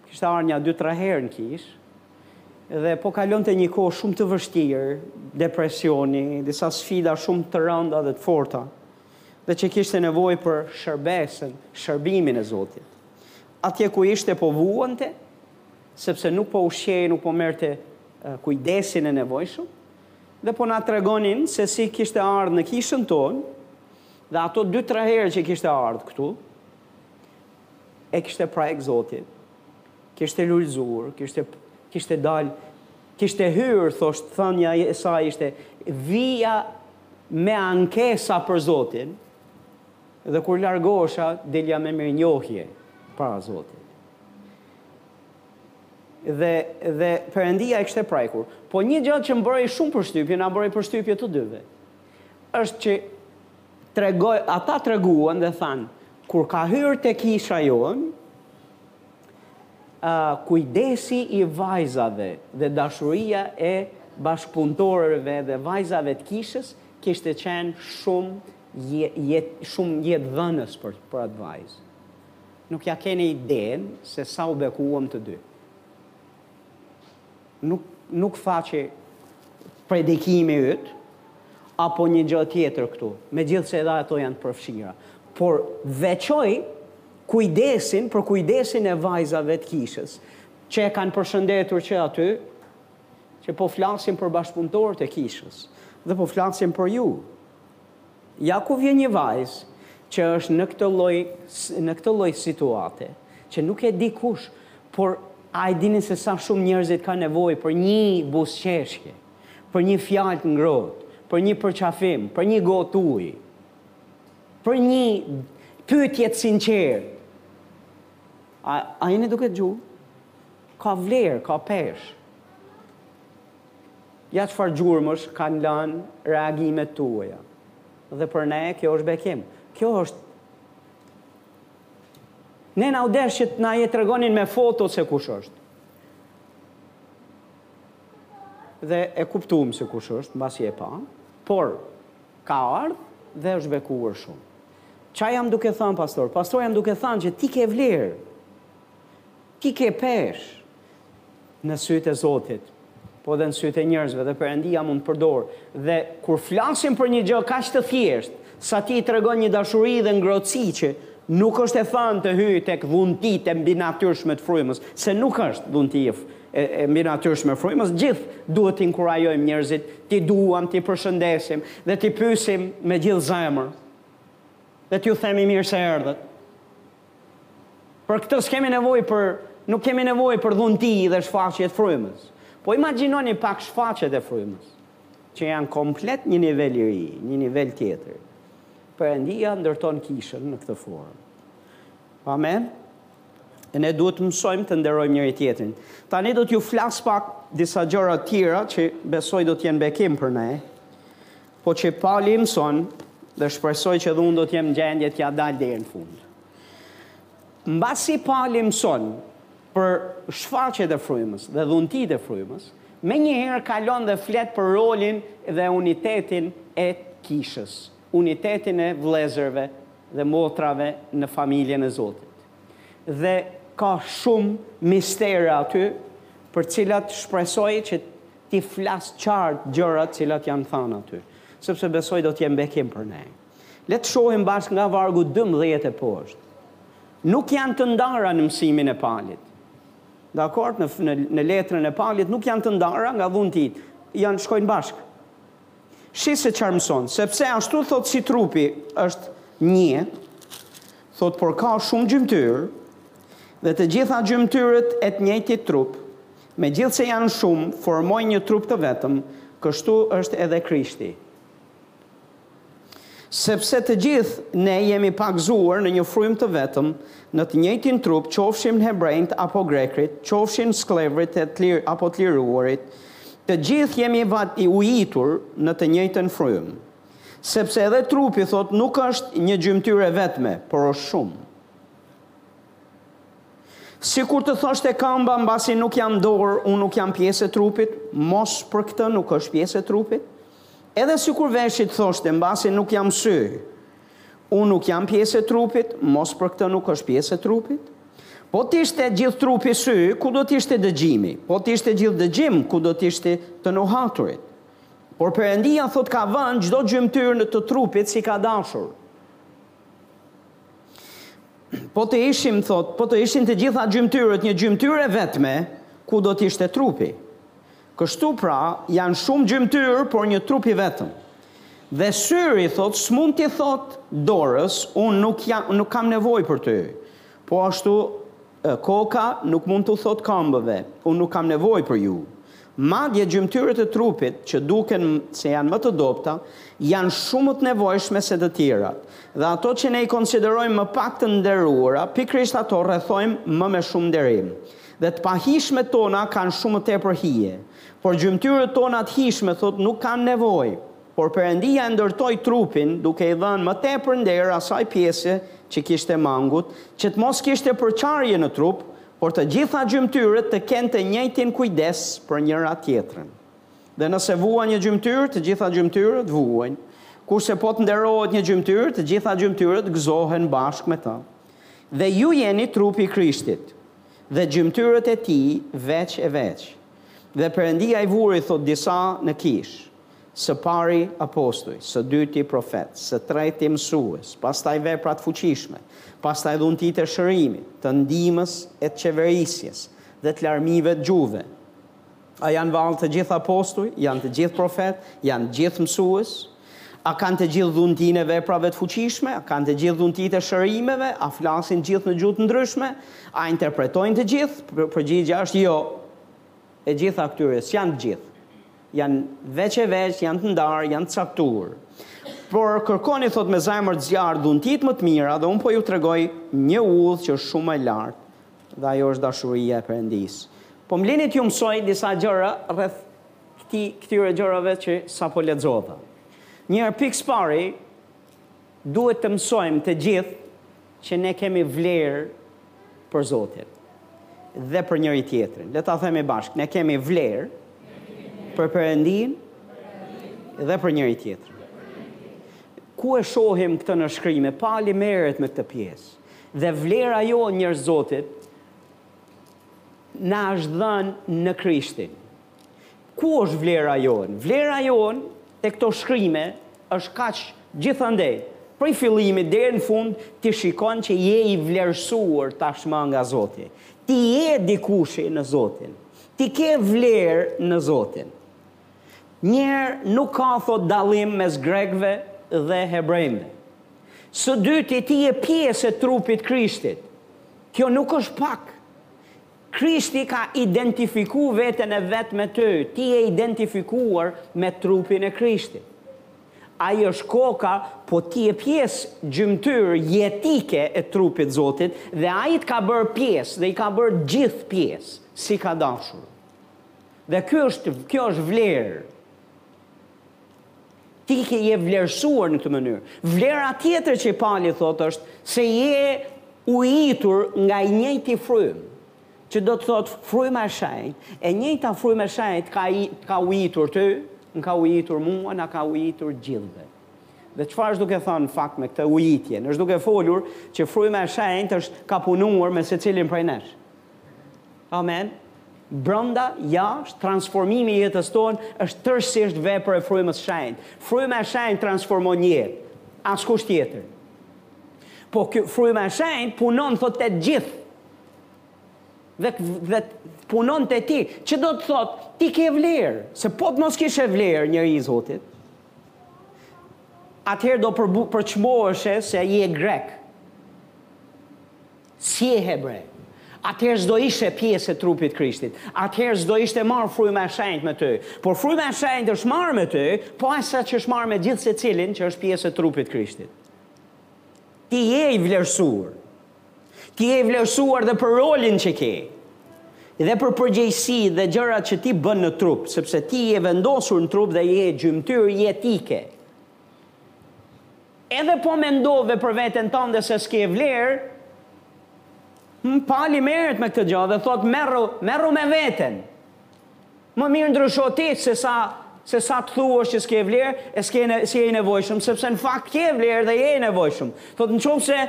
Kishte ardhur nja dy tre herë në kishë dhe po kalonte një kohë shumë të vështirë, depresioni, disa sfida shumë të rënda dhe të forta dhe që kishte nevojë për shërbesën, shërbimin e Zotit. Atje ku ishte po vuante, sepse nuk po ushqehej, nuk po merrte kujdesin e nevojshëm dhe po na tregonin se si kishte ardhur në kishën tonë dhe ato dy tre herë që kishte ardhur këtu, E kishte prek Zoti. Kishte lulëzur, kishte kishte dalë, kishte hyrë, thoshtë thënia e saj ishte vija me ankesa për Zotin dhe kur largohesha delja me mirënjohje para Zotit. Dhe dhe Perëndia e kishte prekur. Po një gjë që më bëri shumë përshtypje, na bëri përshtypje të dyve. Është që Tregoi, ata treguan dhe thanë, Kur ka hyrë te kisha jonë, kujdesi i vajzave dhe dashuria e bashkëpunëtorëve dhe vajzave të kishës kishte qenë shumë jetë shumë jetëdhënëse për për atë vajzë. Nuk ia keni idenë se sa u bekuam të dy. Nuk nuk tha që predikimi yt apo një gjë tjetër këtu, megjithëse edhe ato janë të përfshira, por veçoi kujdesin për kujdesin e vajzave të kishës, që e kanë përshëndetur që aty, që po flasin për bashkëpunëtorët e kishës dhe po flasin për ju. Ja ku vjen një vajzë që është në këtë lloj në këtë lloj situate, që nuk e di kush, por a e dini se sa shumë njerëzit kanë nevojë për një buzëqeshje, për një fjalë të ngrohtë, për një përqafim, për një gotë ujë, për një pyetje të sinqertë. A jeni duke dëgju? Ka vlerë, ka peshë. Ja çfarë gjurmësh kanë lanë reagimet tuaja. Dhe për ne kjo është bekim. Kjo është Ne na u desh që të na e tregonin me foto se kush është. Dhe e kuptuam se kush është, mbasi e pamë, por ka ardhur dhe është bekuar shumë. Ça jam duke thënë pastor? Pastor jam duke thënë që ti ke vlerë. Ti ke peshë në sytë e Zotit, po dhe në sytë e njerëzve dhe Perëndia mund të të përdorë. Dhe kur flasim për një gjë kaq të thjeshtë, sa ti tregon një dashuri dhe ngrohtësi që nuk është e thënë të hyjë tek dhuntitë e mbinatyrshme të frymës, se nuk është dhunti e e mbinatyrshme e frymës, të gjithë duhet t'i inkurajojmë njerëzit, t'i duam, t'i përshëndesim dhe t'i pyesim me gjithë zemër dhe t'ju themi mirë se erdhët. Për këto s'kemi nevojë për nuk kemi nevojë për dhunti dhe shfaqje të frymës. Po imagjinoni pak shfaqjet e frymës, që janë komplet një nivel i ri, një nivel tjetër. Perëndia ndërton kishën në këtë formë. Amen. E ne duhet të mësojmë të nderojmë njëri tjetrin. Tani do t'ju flas pak disa gjëra të tjera që besoj do të jenë bekim për ne. Po që Pali mëson, dhe shpresoj që dhe unë do të jem në gjendje t'ia dal deri në fund. Mbasi Pali mëson për shfaqjet e frymës dhe dhuntitë e frymës, menjëherë kalon dhe flet për rolin dhe unitetin e kishës, unitetin e vëllezërve dhe motrave në familjen e Zotit. Dhe ka shumë mistere aty, për të cilat shpresoj që T'i flas qartë gjërat të cilat janë thënë aty, sepse besoj do të jenë bekim për ne. Le të shohim bashkë nga vargu dymbëdhjetë e poshtë. Nuk janë të ndara në mësimin e Palit. Dakord, në, në, në letrën e Palit nuk janë të ndara nga dhuntitë, janë shkojnë bashkë. Shih se çfarë mëson, sepse ashtu thotë si trupi është një, thotë por ka shumë gjymtyrë, dhe të gjitha gjymtyrët e të njëjtit trup, Megjithëse janë shumë, formojnë një trup të vetëm, kështu është edhe Krishti. Sepse të gjithë ne jemi pagëzuar në një frymë të vetëm, në të njëjtin trup, qofshin hebrenjtë apo grekërit, qofshin skllevërit e apo të liruarit, të gjithë jemi vat i ujitur në të njëjtën frymë. Sepse edhe trupi, thotë, nuk është një gjymtyrë e vetme, por është shumë. Sikur të thoshte këmba mbasi nuk jam dorë, unë nuk jam pjesë e trupit, mos për këtë nuk është pjesë e trupit. Edhe sikur veshi të thoshte mbasi nuk jam sy, unë nuk jam pjesë e trupit, mos për këtë nuk është pjesë e trupit. Po të ishte gjithë trupi sy, ku do të ishte dëgjimi? Po të ishte gjithë dëgjim, ku do të ishte të nuhaturit? Por Perëndia thotë ka vënë çdo gjymtyrë në të trupit si ka dashur. Po të ishim, thotë, po të ishin të gjitha gjymtyrët një gjymtyrë e vetme, ku do të ishte trupi? Kështu pra, janë shumë gjymtyrë, por një trup i vetëm. Dhe syri, thotë, s'mund t'i thotë dorës, unë nuk, ja, nuk kam nevojë për ty. Po ashtu, Koka nuk mund t'u thotë këmbëve, unë nuk kam nevojë për ju. Madje gjymtyrët e trupit, që duken se janë më të dobëta, janë shumë më të nevojshme se të tjerat. Dhe ato që ne i konsiderojmë më pak të nderuara, pikërisht ato rrethojmë më me shumë nderim. Dhe të pahijshmet tona kanë shumë më tepër hije. Por gjymtyrët tona të hijshme, thotë, nuk kanë nevojë. Por Perëndia e ndërtoi trupin duke i dhënë më tepër nder asaj pjese që kishte mangut, që të mos kishte përçarje në trup, por të gjitha gjymtyrët të kenë të njëjtin kujdes për njëra-tjetrën. Dhe nëse vuan një gjymtyrë, të gjitha gjymtyrët vuajnë. Kurse po të nderohet një gjymtyrë, të gjitha gjymtyrët gëzohen bashkë me të. Dhe ju jeni trupi i Krishtit, dhe gjymtyrët e tij veç e veç. Dhe Perëndia i vuri, thotë disa, në kishë. Së pari apostuj, së dyti profetë, së treti mësues, pastaj vepra të fuqishme, pastaj dhuntitë e shërimit, të ndihmës e të qeverisjes, dhe të larmive të gjuhëve. A janë vallë të gjithë apostuj? Janë të gjithë profetë? Janë të gjithë mësues? A kanë të gjithë dhuntinë e veprave të fuqishme? A kanë të gjithë dhuntitë e shërimeve? A flasin të gjithë në gjuhë të ndryshme? A interpretojnë të gjithë? Përgjigja është jo. E gjitha këtyre s'janë të gjithë. Janë veç e veç, janë të ndarë, janë të caktuar. Por kërkoni thotë me zemër të zjarrtë dhuntitë më të mira dhe unë po ju tregoj një udhë që është shumë më e lartë dhe ajo është dashuria e Perëndisë. Po më lini t'ju mësoj disa gjëra rreth këtij këtyre gjërave që sapo lexova. Një herë pikë së pari duhet të mësojmë të gjithë që ne kemi vlerë për Zotin dhe për njëri tjetrin. Le ta themi bashkë, ne kemi vlerë për Perëndinë dhe për njëri tjetrin. Ku e shohim këtë në shkrime, Pali merret me këtë pjesë. Dhe vlera jonë, njerëz të Zotit, na është dhënë në Krishtin. Ku është vlera jonë? Vlera jonë te këto shkrime është kaq gjithandej, prej fillimit deri në fund ti shikon që je i vlerësuar tashmë nga Zoti. Ti je dikushi në Zotin. Ti ke vlerë në Zotin. Njëherë nuk ka thotë dallim mes grekëve dhe hebrenjve. Së dyti ti je pjesë e trupit Krishtit. Kjo nuk është pak. Krishti ka identifiku veten e vet me ty, ti je identifikuar me trupin e Krishtit. Ai është koka, po ti je pjesë, gjymtyrë, jetike e trupit Zotit dhe ai të ka bërë pjesë dhe i ka bërë gjithë pjesë, si ka dashur. Dhe ky është, kjo është vlerë. Ti ke je vlerësuar në këtë mënyrë. Vlera tjetër që Pali thotë është se je ujitur nga e njëjta frymë, që do të thotë fryma e shenjtë. E njëjta frymë e shenjtë ka të ka ujitur ty, më ka ujitur mua, na ka ujitur gjithëve. Dhe çfarë është duke thënë në fakt me këtë ujitjen? Është duke folur që fryma e shenjtë është ka punuar me secilin prej nesh. Amen. Brenda, jashtë, transformimi i jetës tonë është tërësisht vepër e Frymës së Shenjtë. Fryma e Shenjtë transformon jetë, askush tjetër. Po kjo Fryma e Shenjtë punon thotë te gjithë. Dhe dhe punon te ti, që do të thotë ti ke vlerë, se po të mos kishe vlerë njeri i Zotit, atëherë do përbu, përçmoheshe se je grek. Se je hebre. Atëherë s'do ishe pjesë e trupit të Krishtit. Atëherë s'do ishte marrë fryma e shenjtë me ty. Por fryma e shenjtë është marrë me ty, po aq sa që është marrë me gjithsecilin që është pjesë e trupit të Krishtit. Ti je i vlerësuar. Ti je i vlerësuar dhe për rolin që ke. Dhe për përgjegjësi dhe gjërat që ti bën në trup, sepse ti je vendosur në trup dhe je gjymtyrë jetike. Edhe po mendove për veten tënde se s'ke vlerë, hm, Pali merret me këtë gjë dhe thotë merru, merru me veten. Më mirë ndrysho ti se sa se sa të thuash që s'ke vlerë e s'ke s'je i nevojshëm, sepse në fakt ke vlerë dhe je i nevojshëm. Thotë në qoftë se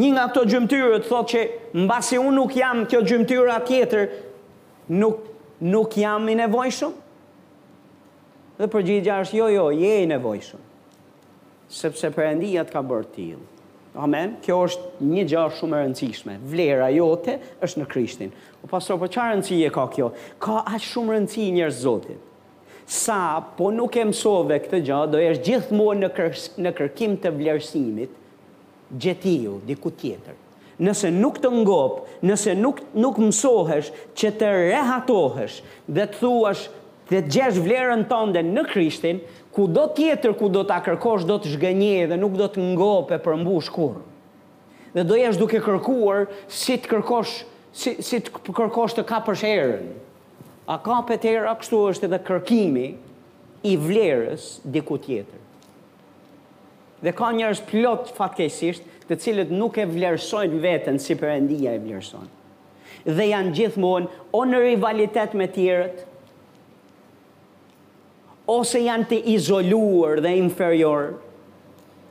një nga këto gjymtyrët thotë që mbasi unë nuk jam kjo gjymtyra tjetër, nuk nuk jam i nevojshëm? Dhe përgjigja është jo, jo, je i nevojshëm. Sepse Perëndia të ka bërë të tillë. Amen. Kjo është një gjë shumë e rëndësishme. Vlera jote është në Krishtin. O pastor, po çfarë rëndësie ka kjo? Ka aq shumë rëndësi njerëz Zotit. Sa po nuk e mësove këtë gjë, do jesh gjithmonë në, kër, në kërkim të vlerësimit Gjetiu diku tjetër. Nëse nuk të ngop, nëse nuk nuk mësohesh që të rehatohesh dhe të thuash dhe të gjesh vlerën tënde në Krishtin, kudo tjetër ku do ta kërkosh do të zhgënjejë dhe nuk do të ngop e përmbush kurrë. Dhe do jesh duke kërkuar si të kërkosh si si të kërkosh të kapësh erën. A kapet era kështu është edhe kërkimi i vlerës diku tjetër. Dhe ka njerëz plot fatkeqësisht të cilët nuk e vlerësojnë veten si Perëndia e vlerëson. Dhe janë gjithmonë o në rivalitet me tjerët, ose janë të izoluar dhe inferiorë,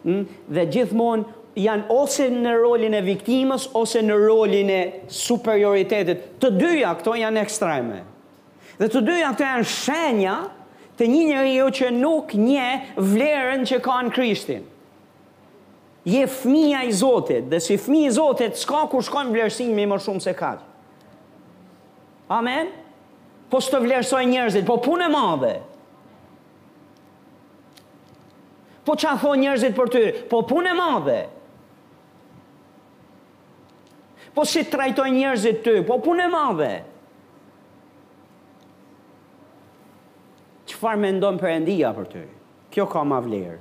hm? dhe gjithmonë janë ose në rolin e viktimës ose në rolin e superioritetit. Të dyja këto janë ekstreme. Dhe të dyja këto janë shenja të një njeriu që nuk njeh vlerën që ka në Krishtin. Je fëmija i Zotit dhe si fëmijë i Zotit s'ka kur shkon vlerësimi më shumë se kaq. Amen. Po s'të vlerësojnë njerëzit, po punë e madhe. Po ça thonë njerëzit për ty, po punë e madhe. Po si të trajtojnë njerëzit ty, po punë e madhe. Çfarë mendon Perëndia për ty? Kjo ka ma vlerë.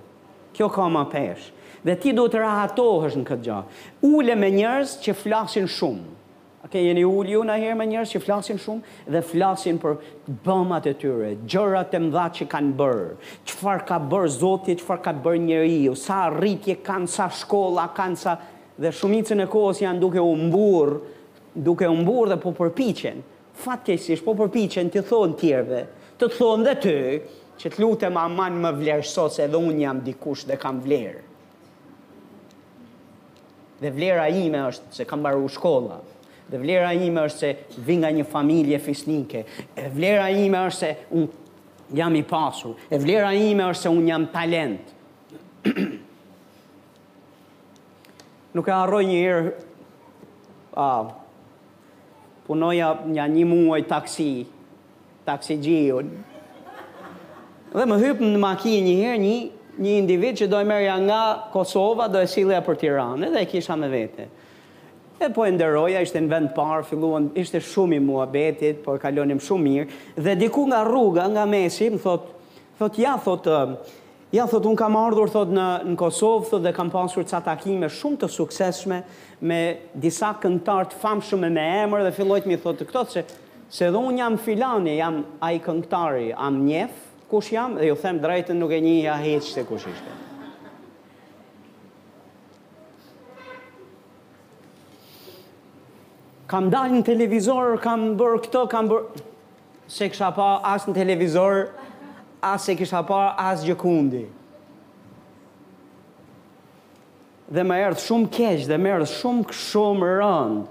Kjo ka ma peshë. Dhe ti duhet të rahatohesh në këtë gja. Ule me njerëz që flasin shumë. A jeni ul ju naherë me njerëz që flasin shumë dhe flasin për bëmat e tyre, gjërat e mëdha që kanë bërë, çfarë ka bërë Zoti, çfarë ka bërë njeriu, sa arritje kanë, sa shkolla kanë, sa dhe shumicën e kohës janë duke u mburr Duke u mburrë dhe po përpiqen, faktikisht po përpiqen t'i thonë tjerve, të të thonë dhe ty, që të lutem aman më vlerëso se edhe unë jam dikush dhe kam vlerë. Dhe vlera ime është se kam mbaru shkolla. Dhe vlera ime është se vij nga një familje fisnike. E vlera ime është se unë jam i pasur. E vlera ime është se unë jam talent. Nuk e harroj një herë uh, punoja një një muaj taksi, taksixhiun. Dhe më hyp në makinë një herë një, një individ që do e merrja nga Kosova, do e sillja për Tiranë, edhe e kisha me vete. E po e nderoja, ishte në vend parë, filluan, ishte shumë i muhabetit, por e kalonim shumë mirë. Dhe diku nga rruga, nga mesi, më thotë, Thotë, ja, thotë, ja, thotë, unë kam ardhur, thotë, në, në Kosovë, thotë, dhe kam pasur ca takime shumë të suksesshme me disa këngëtarë të famshëm e me emër dhe filloj të m'i thotë këto se se edhe unë jam filani, jam ai këngëtari, a m'njef, kush jam dhe ju them drejtën nuk e njihja hiç se kush ishte. Kam dalë në televizor, kam bërë këto, kam bërë Se kisha pa as në televizor as se kisha pa asgjëkundi. Dhe më erdh shumë keq dhe më erdh shumë shumë rëndë.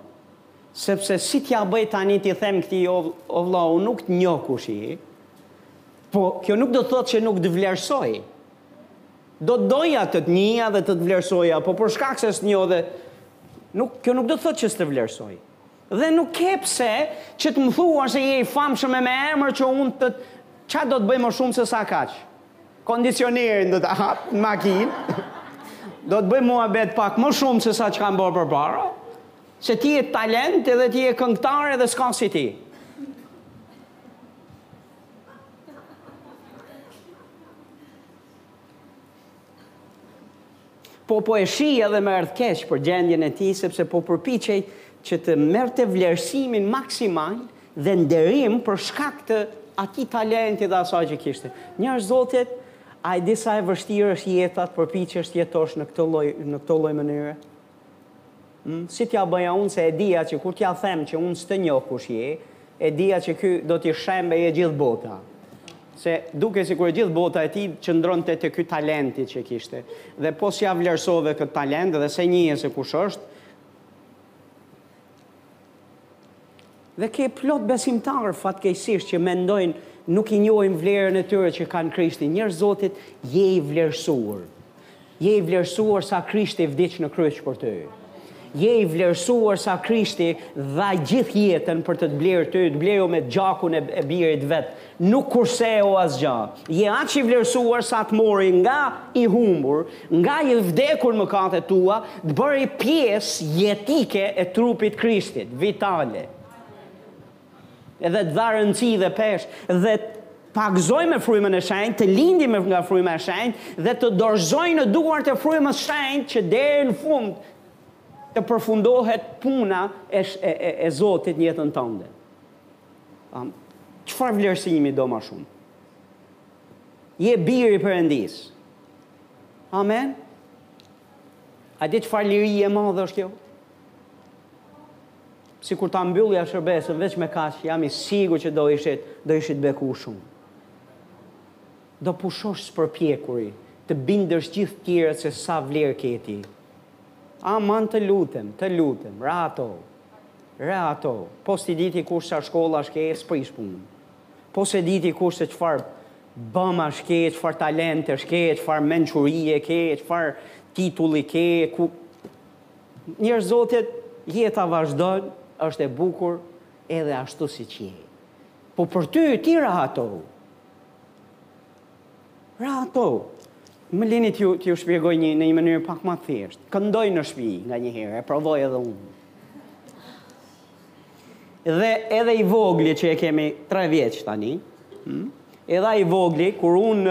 Sepse si t'ia bëj tani t'i them këtij o, o vlla, unë nuk të njoh kush je. Po kjo nuk do të thotë që nuk të vlerësoj. Do të doja të të njihja dhe të të vlerësoja, po për shkak se s'të njoh dhe nuk kjo nuk do të thotë që s'të vlerësoj. Dhe nuk ke pse që të më thuash se je i famshëm e me emër që unë të Ç'a do të bëj më shumë se sa kaq? Kondicionerin do ta hap në makinë, do të bëj muhabet pak më shumë se sa ç'kam bërë përpara, se ti je talent edhe ti je këngëtare dhe s'ka si ti. Po po e shihja edhe më erdh keq për gjendjen e tij sepse po përpiqej që të merrte vlerësimin maksimal dhe nderim për shkak të atij talenti dhe asaj që kishte. Njerëz Zotit, a e di sa e vështirë është jeta të përpiqesh të jetosh në këtë lloj në këtë lloj mënyre? Ëh, si t'ja bëja unë se e dija që kur t'ja them që unë s'të njoh kush je, e dija që këtij do t'i shembej e gjithë bota. Se dukej sikur e gjithë bota e tij qëndronte te ky talenti që kishte. Dhe po s'ia vlerësove këtë talent dhe s'e njihje se kush është, Dhe ke plot besimtarë fatkeqësisht që mendojnë nuk e njohin vlerën e tyre që kanë te Krishti. Njerëz Zotit, je i vlerësuar. Je i vlerësuar sa Krishti vdiq në kryq për ty. Je i vlerësuar sa Krishti dha gjithë jetën për të të blerë ty, të bleu me gjakun e birit vet Nuk kurseu asgjë. Je aq i vlerësuar sa të mori nga i humbur, nga i vdekur në mëkatet tua, të bëri pjesë jetike e trupit Krishtit, vitale. Edhe të dha rëndësi dhe peshë, dhe të pagëzoi me frymën e shenjtë, të lindi me nga fryma e shenjtë, dhe të dorëzoi në duart e frymës shenjtë që deri në fund të përfundohet puna e e e Zotit në jetën tënde. Çfarë vlerësimi do ma shumë? Je bir i Perëndisë. Amen. A di çfarë liri e madhe është kjo? Sikur ta mbyllja shërbesën, veç me kaq, jam i sigur që do ishit, do ishit beku shumë. Do pushosh së përpjekuri, të bindësh gjithë tjerët se sa vlerë ke ti. Aman të lutem, të lutem, rehato. Rehato, po s't'i diti kush sa shkollash ke, s'prish punë. Po s'e diti kush se çfarë bëmash ke, çfarë talentesh ke, çfarë mençurie ke, çfarë titulli ke, ku Njerëz Zotit, jeta vazhdon, është e bukur edhe ashtu siç je. Po për ty, ti rehatohu! Pra ato, më lini t'ju t'ju shpjegoj një në një mënyrë pak më të thjeshtë. Këndoj në shtëpi nganjëherë, e provoj edhe unë. Dhe edhe i vogli që e kemi 3 vjeç tani, hmm? edhe ai i vogli kur un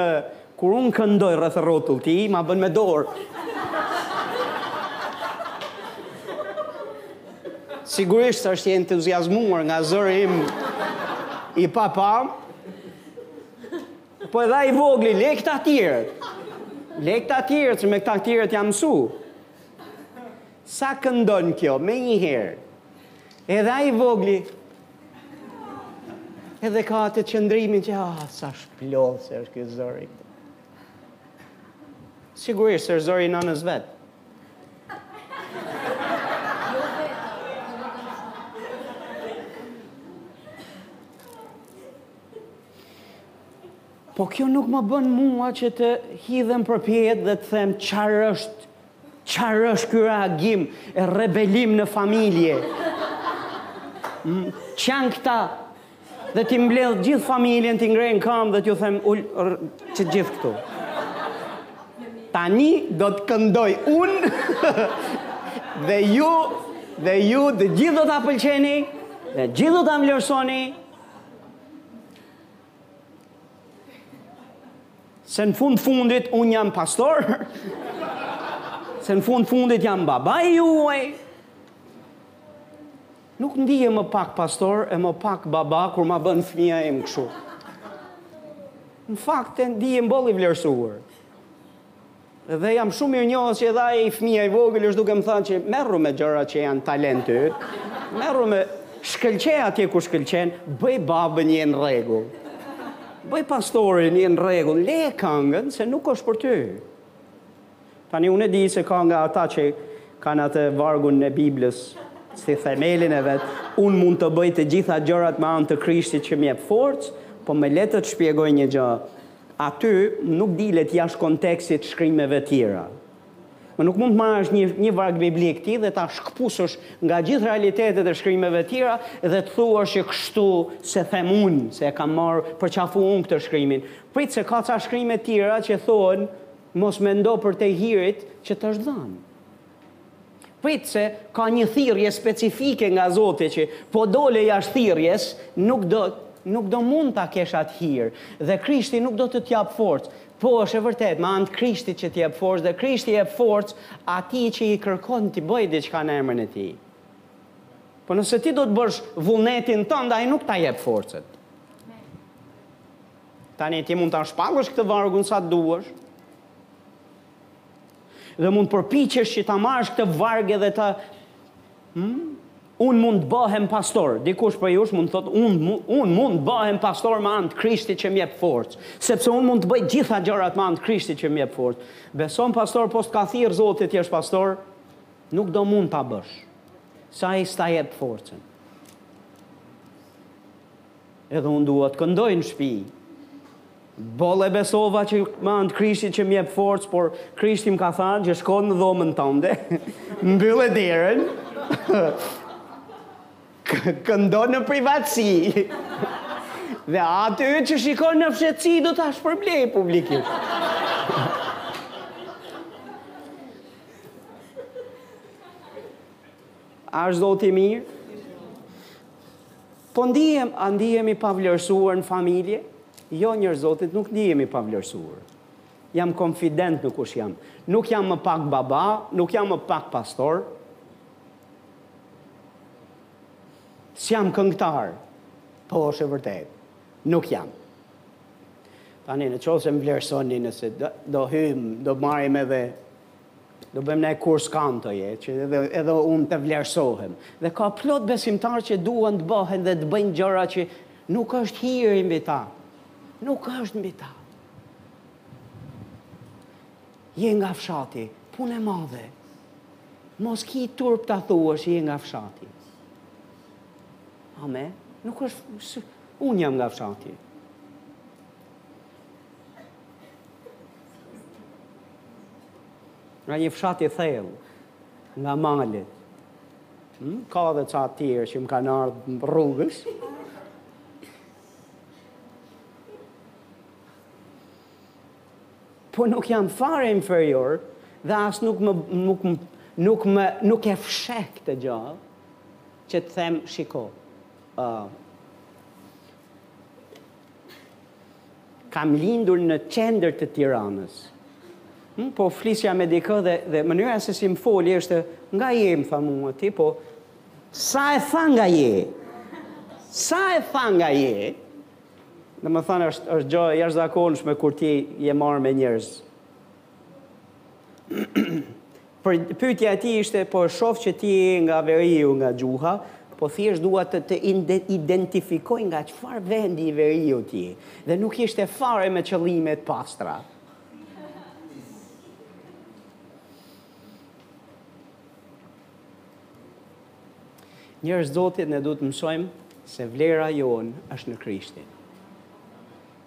kur un këndoj rreth rrotull tij ma bën me dorë. Sigurisht është i entuziazmuar nga zëri im i paparë, Po edhe ai vogli, le këta tjerët. Le këta tjerët, që me këta tjerët jam mësu. Sa këndon kjo, menjëherë. Edhe ai vogli, edhe ka atë qëndrimin që, ah, sa shplodhës është ky zëri. Sigurisht, se është zëri i nënës së vet. Po kjo nuk më bën mua që të hidhem përpjetë dhe të them çarë është, çarë është ky reagim e rebelim në familje. Ç'janë këta dhe t'i mbledh gjithë familjen, t'i ngre në kamb dhe t'u them uluni të gjithë këtu. Tani do të këndoj unë dhe ju dhe ju dhe gjithë do ta pëlqeni dhe gjithë do ta vlerësoni Se në fund fundit unë jam pastor. Se në fund fundit jam babai juaj. Nuk ndihem më pak pastor e më pak baba kur ma bën fëmija im kështu. Në fakt ndihem boll i vlerësuar. Dhe jam shumë mirënjohës që edhe ai fëmija i vogël është duke më thënë që merru me gjërat që janë talent yt, merru me, shkëlqe atje ku shkëlqen, bëj babën je në rregull. Bëj pastorin je në rregull, leje këngën se nuk është për ty. Tani unë e di se ka nga ata që kanë atë vargun e Biblës si themelin e vet, unë mund të bëj të gjitha gjërat me anë të Krishtit që më jep forcë, po më le të të shpjegoj një gjë, Aty nuk dilet jashtë kontekstit shkrimeve tjera. Dhe nuk mund të marrësh një një varg biblik ti dhe ta shkëpusësh nga gjithë realitetet e shkrimeve tjera dhe të thuash që kështu se them unë, se e kam marrë përqafuar unë këtë shkrimin. Prit se ka ca shkrime tjera që thonë mos mendo përtej hirit që t'është dhënë. Prit se ka një thirrje specifike nga Zoti që po dole jashtë thirrjes, nuk do nuk do mund ta kesh atë hir dhe Krishti nuk do të të japë forcë. Po është e vërtetë, me anë të Krishtit që të jep forcë dhe Krishti i jep forcë atij që i kërkon të bëjë diçka në emrin e tij. Po nëse ti do të bësh vullnetin tënd, ai nuk ta jep forcën. Tani ti mund ta shpallësh këtë vargun sa të duash. Dhe mund të përpiqesh që ta marrësh këtë varg edhe ta hmm? Unë mund të bëhem pastor. Dikush prej jush mund të thotë, unë un mund të bëhem pastor me anë të Krishtit që më jep forcë. Sepse unë mund të bëj gjitha gjërat me anë të Krishtit që më jep forcë. Beson pastor, po s'të ka thirr Zoti të jesh pastor, nuk do mund ta bësh. Se ai s'ta jep forcën. Edhe unë dua të këndoj në shpi. Boll e besova që me anë të Krishtit që më jep forcë, por Krishti më ka thënë që shko në dhomën tënde, mbylle derën, këndo në privatësi. Dhe Ati që shikon në fshehtësi do ta shpërblejë publikisht. A është Zoti i mirë? Po ndihem, a ndihem i pavlerësuar në familje? Jo njerëz të Zotit, nuk ndihem i pavlerësuar. Jam konfident në kush jam. Nuk jam më pak baba, nuk jam më pak pastor. S'jam këngëtar, po është e vërtetë. Nuk jam. Tani në qoftë se më vlerësoni nëse do, do hymë, do marrim edhe Do bëjmë ndonjë kurs kantoje, që edhe, edhe unë të vlerësohem. Dhe ka plot besimtarë që duan të bëhen dhe të bëjnë gjëra që nuk është hiri mbi ta. Nuk është mbi ta. Je nga fshati, punë e madhe. Mos ki turp ta thuash je nga fshati. Amen. Nuk është unë jam nga fshati. Nga një fshat i thellë, nga mali. Hmm? Ka dhe ca tjerë që më kanë ardhur rrugës. Po nuk jam fare inferior dhe as nuk më nuk nuk më nuk e fsheh këtë gjë që të them shiko. ë uh, Kam lindur në qendër të Tiranës. Hm, po flisja me dikë dhe, dhe mënyra se si më foli është nga je, më tha mua ti, po sa e tha nga je? Sa e tha nga je? Domethënë është, është gjë e jashtëzakonshme kur ti je marrë me njerëz. Pyetja e tij ishte po e shoh që ti nga veriu nga gjuha, po thjesht dua të të identifikoj nga çfarë vendi i veriut je dhe nuk ishte fare me qëllime të pastra. Njerëz Zotit ne duhet të mësojmë se vlera jonë është në Krishtin.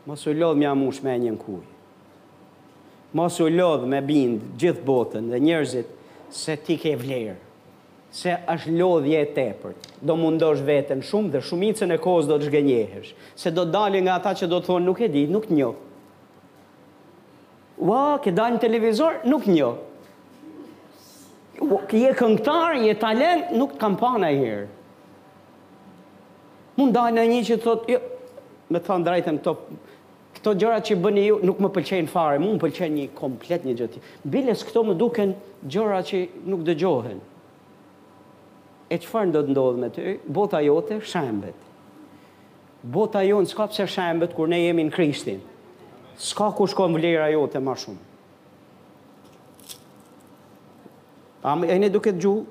Mos u lodh me ia mush menjën kuj. Mos u lodh me bind gjithë botën dhe njerëzit se ti ke vlerë, se është lodhje e tepërt. Do e mundosh veten shumë dhe shumicën e kohës do të zhgënjehesh, se do të dalin nga ata që do të thonë nuk e di, nuk të njoh. Ua, ke dalë në televizor, nuk të njoh. Je këngëtar, je talent, nuk të kam pa naj herë. Mund dalë nonjë që të thotë, jo, me të thënë të drejtën këto Këto gjërat që bëni ju nuk më pëlqejnë fare, mua më pëlqen komplet një gjë tjetër. Biles këto më duken gjëra që nuk dëgjohen. E çfarë do të ndodhë me ty? Bota jote shembet. Bota jonë s'ka pse shembet kur ne jemi në Krishtin. S'ka ku shkon vlera jote ma shumë. Amen e duket gjuhë?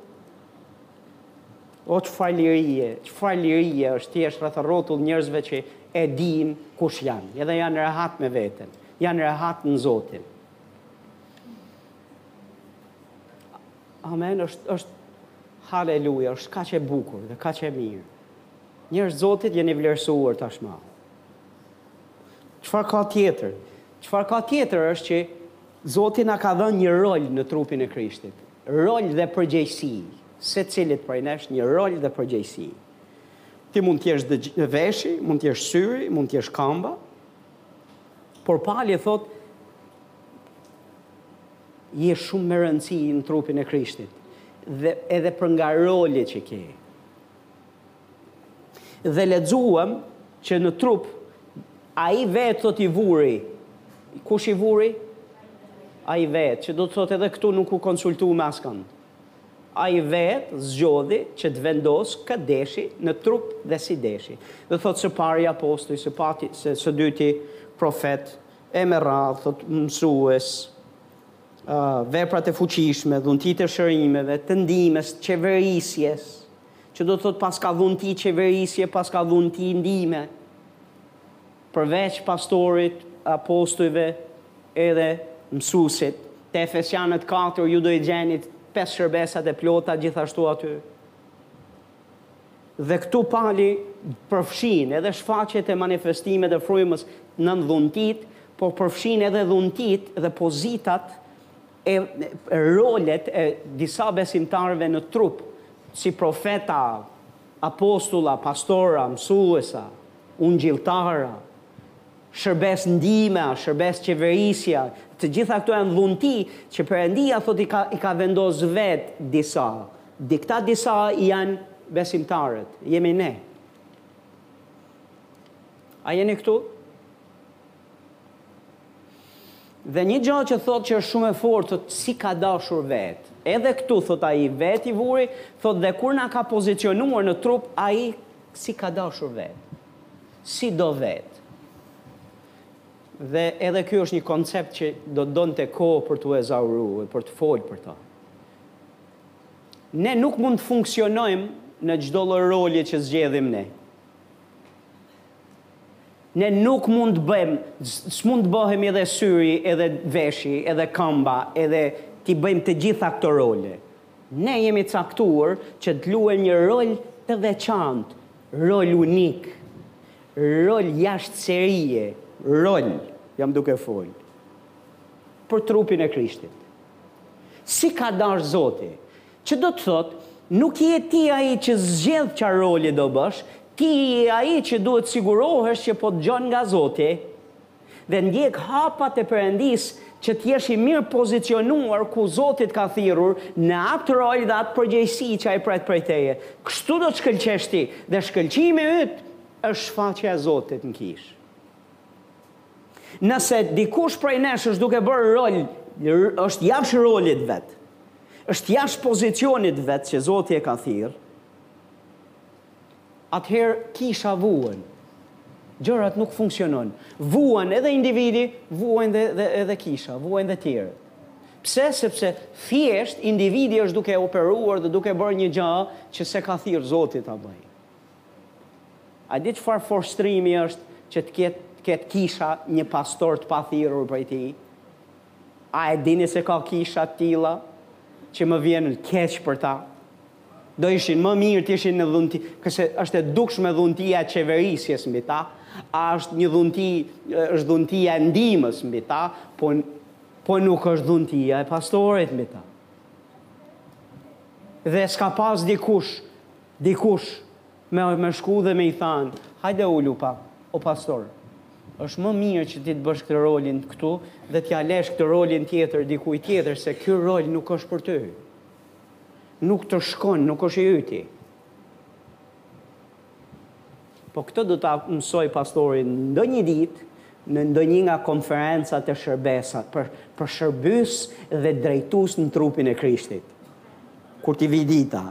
O çfarë lirie, çfarë lirie është thjesht rreth rrotull njerëzve që e dinë kush janë, edhe janë rehat me veten, janë rehat në Zotin. Amen, është është haleluja, është kaq e bukur dhe kaq e mirë. Njerëz Zotit je ni vlerësuar tashmë. Çfarë ka tjetër? Çfarë ka tjetër është që Zoti na ka dhënë një rol në trupin e Krishtit. Rol dhe përgjegjësi. Secilit prej nesh një rol dhe përgjegjësi. Ti mund të jesh dëgj, veshi, mund të jesh syri, mund të jesh kamba. Por Pali thotë je shumë me rëndësi në trupin e Krishtit dhe edhe për nga roli që ke. Dhe lexuam që në trup ai vetë thotë i vuri. Kush i vuri? Ai vetë, që do të thotë edhe këtu nuk u konsultua me askand. Ai vetë zgjodhi që të vendosë ka deshi në trup dhe si deshi. Dhe thotë së pari apostuj, së pati, se së dyti profet, e me radhë thotë mësues, veprat e fuqishme, dhuntitë e shërimeve, të ndihmës, të qeverisjes, Që do të thotë paska dhunti qeverisje, paska dhunti ndihme. Përveç pastorit, apostujve, edhe mësuesit. Te Efesianët katër ju do i gjenit pesë shërbesat e plota gjithashtu aty. Dhe këtu Pali përfshin edhe shfaqjet e manifestimet e frymës nën dhuntitë, por përfshin edhe dhuntitë dhe pozitat, e rolet e disa besimtarëve në trup, si profeta, apostulla, pastora, mësuesa, ungjilltara, shërbesë ndihme, shërbesë qeverisja, të gjitha këto janë dhunti që Perëndia thotë i ka i ka vendosë vet disa. Dhe këta disa janë besimtarët, jemi ne. A jeni këtu? Dhe një gjë që thotë që është shumë e fortë, thotë si ka dashur vetë. Edhe këtu thotë ai vetë i vuri, thotë dhe kur na ka pozicionuar në trup ai si ka dashur vetë. Si do vetë. Dhe edhe ky është një koncept që do të donte kohë për t'u ezauruar, për të folë për të. Ne nuk mund të funksionojmë në çdo lloj roli që zgjedhim ne. Ne nuk mund të bëjmë, s'mund të bëhemi edhe syri, edhe veshi, edhe këmba, edhe t'i bëjmë të gjitha këto role. Ne jemi caktuar që të luajmë një rol të veçantë, rol unik, rol jashtë serie, rol, jam duke folë, për trupin e Krishtit. Si ka dashtë Zoti, Që do të thotë, nuk je ti ai që zgjedh çfarë roli do bësh, ti je ai që duhet të sigurohesh që po dëgjon nga Zoti dhe ndjek hapat e Perëndisë që të jesh i mirëpozicionuar ku Zoti të ka thirrur në atë rol dhe atë përgjegjësi që ai pret prej teje. Kështu do të shkëlqesh ti dhe shkëlqimi yt është shfaqja e Zotit në kishë. Nëse dikush prej nesh është duke bërë rol, është jashtë rolit vet, është jashtë pozicionit vet që Zoti e ka thirrë, atëherë kisha vuan. Gjërat nuk funksionon. Vuan edhe individi, vuajnë dhe, dhe edhe kisha, vuajnë dhe tjerët. Pse? Sepse thjesht individi është duke operuar dhe duke bërë një gjë që s'e ka thirrë Zoti ta bëjë. A di çfarë frustrimi është që të ketë të ketë kisha një pastor të pathirrur prej tij? A e dini se ka kisha të tilla që më vjen keq për ta? Do ishin më mirë të ishin në dhunti, se është e dukshme dhuntia e qeverisjes mbi ta, a është një dhunti, është dhuntia e ndihmës mbi ta, po po nuk është dhuntia e pastorit mbi ta. Dhe s'ka pas dikush Dikush me shku dhe me i thanë, hajde ulu pak, o pastor, është më mirë që ti të bësh këtë rolin këtu dhe t'ia lësh këtë rolin tjetër dikujt tjetër se ky rol nuk është për ty. Nuk të shkon, nuk është i yti. Po këtë do ta mësojë pastori ndonjë ditë në ndonjë nga konferencat e shërbesat për shërbyes dhe drejtues në trupin e Krishtit. Kur t'i vijë dita,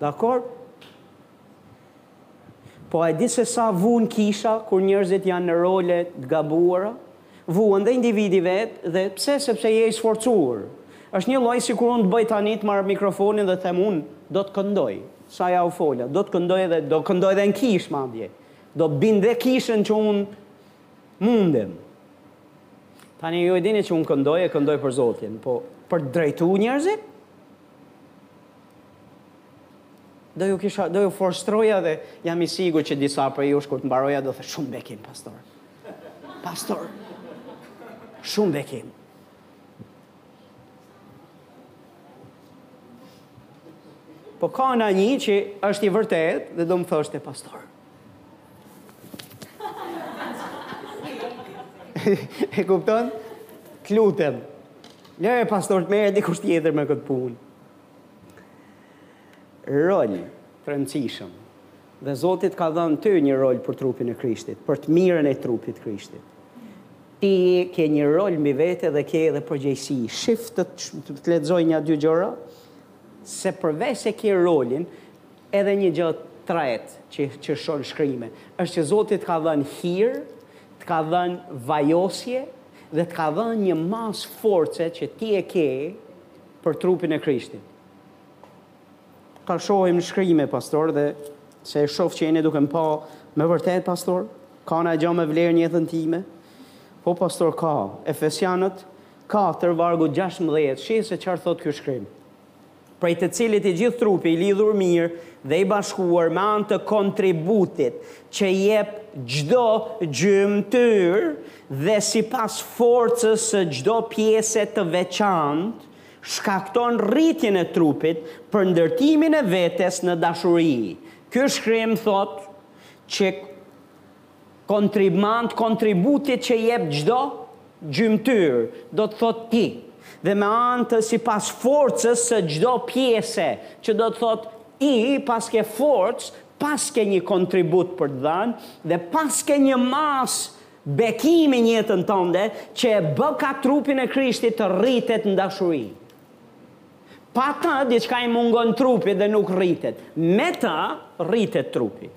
Dakord? Po e di se sa vuan kisha kur njerëzit janë në role të gabuara? Vuan dhe individi vetë dhe pse sepse je i sforcuar. Është një lloj sikur unë të bëj tani të marr mikrofonin dhe të them unë do të këndoj. Sa ju fola, do të këndoj dhe do këndoj dhe në kishë madje. Do bind dhe kishën që unë mundem. Tani ju e dini që unë këndoj e këndoj për Zotin, po për të drejtuar njerëzit? Do ju kisha, do ju torturoja dhe jam i sigurt që disa prej jush, kur të mbaroja do thoshin shumë bekim pastor. Pastor. Shumë bekim. Po ka ndonjë që është i vërtetë dhe do më thoshte pastor. e kupton? Të lutem. Lëre pastor të merret dikush tjetër me këtë punë. Rol të rëndësishëm. Dhe Zoti të ka dhënë ty një rol për trupin e Krishtit, për të mirën e trupit të Krishtit. Ti ke një rol mbi vete dhe ke edhe përgjegjësi. Shih të të lexoj nja dy gjëra se përveç se ke rolin, edhe një gjë e tretë që shohim në shkrime, është që Zoti të ka dhënë hir, të ka dhënë vajosje dhe të ka dhënë një masë force që ti e ke për trupin e Krishtit. Ta shohim në shkrime, pastor, dhe se e shof që jeni duke më pa, me vërtet, pastor, ka ndonjë gjë me vlerë në jetën time, po, pastor, ka, Efesianët, katër vargu 16, shih se çfarë thotë ky shkrim, prej të cilit i gjithë trupi i lidhur mirë dhe i bashkuar me anë të kontributit që jep çdo gjymtyrë, dhe sipas forcës së çdo pjese të veçantë shkakton rritjen e trupit për ndërtimin e vetes në dashuri. Ky shkrim thotë që kontri me anë të kontributit që jep çdo gjymtyrë, do të thotë ti, dhe me anë të sipas forcës së çdo pjese, që do të thotë ti paske forcë, paske një kontribut për të dhënë dhe paske një masë Bekimi në jetën tënde që e bëka trupin e Krishtit të rritet në dashuri. Pa të, diçka i mungon trupit dhe nuk rritet. Me të, rritet trupi.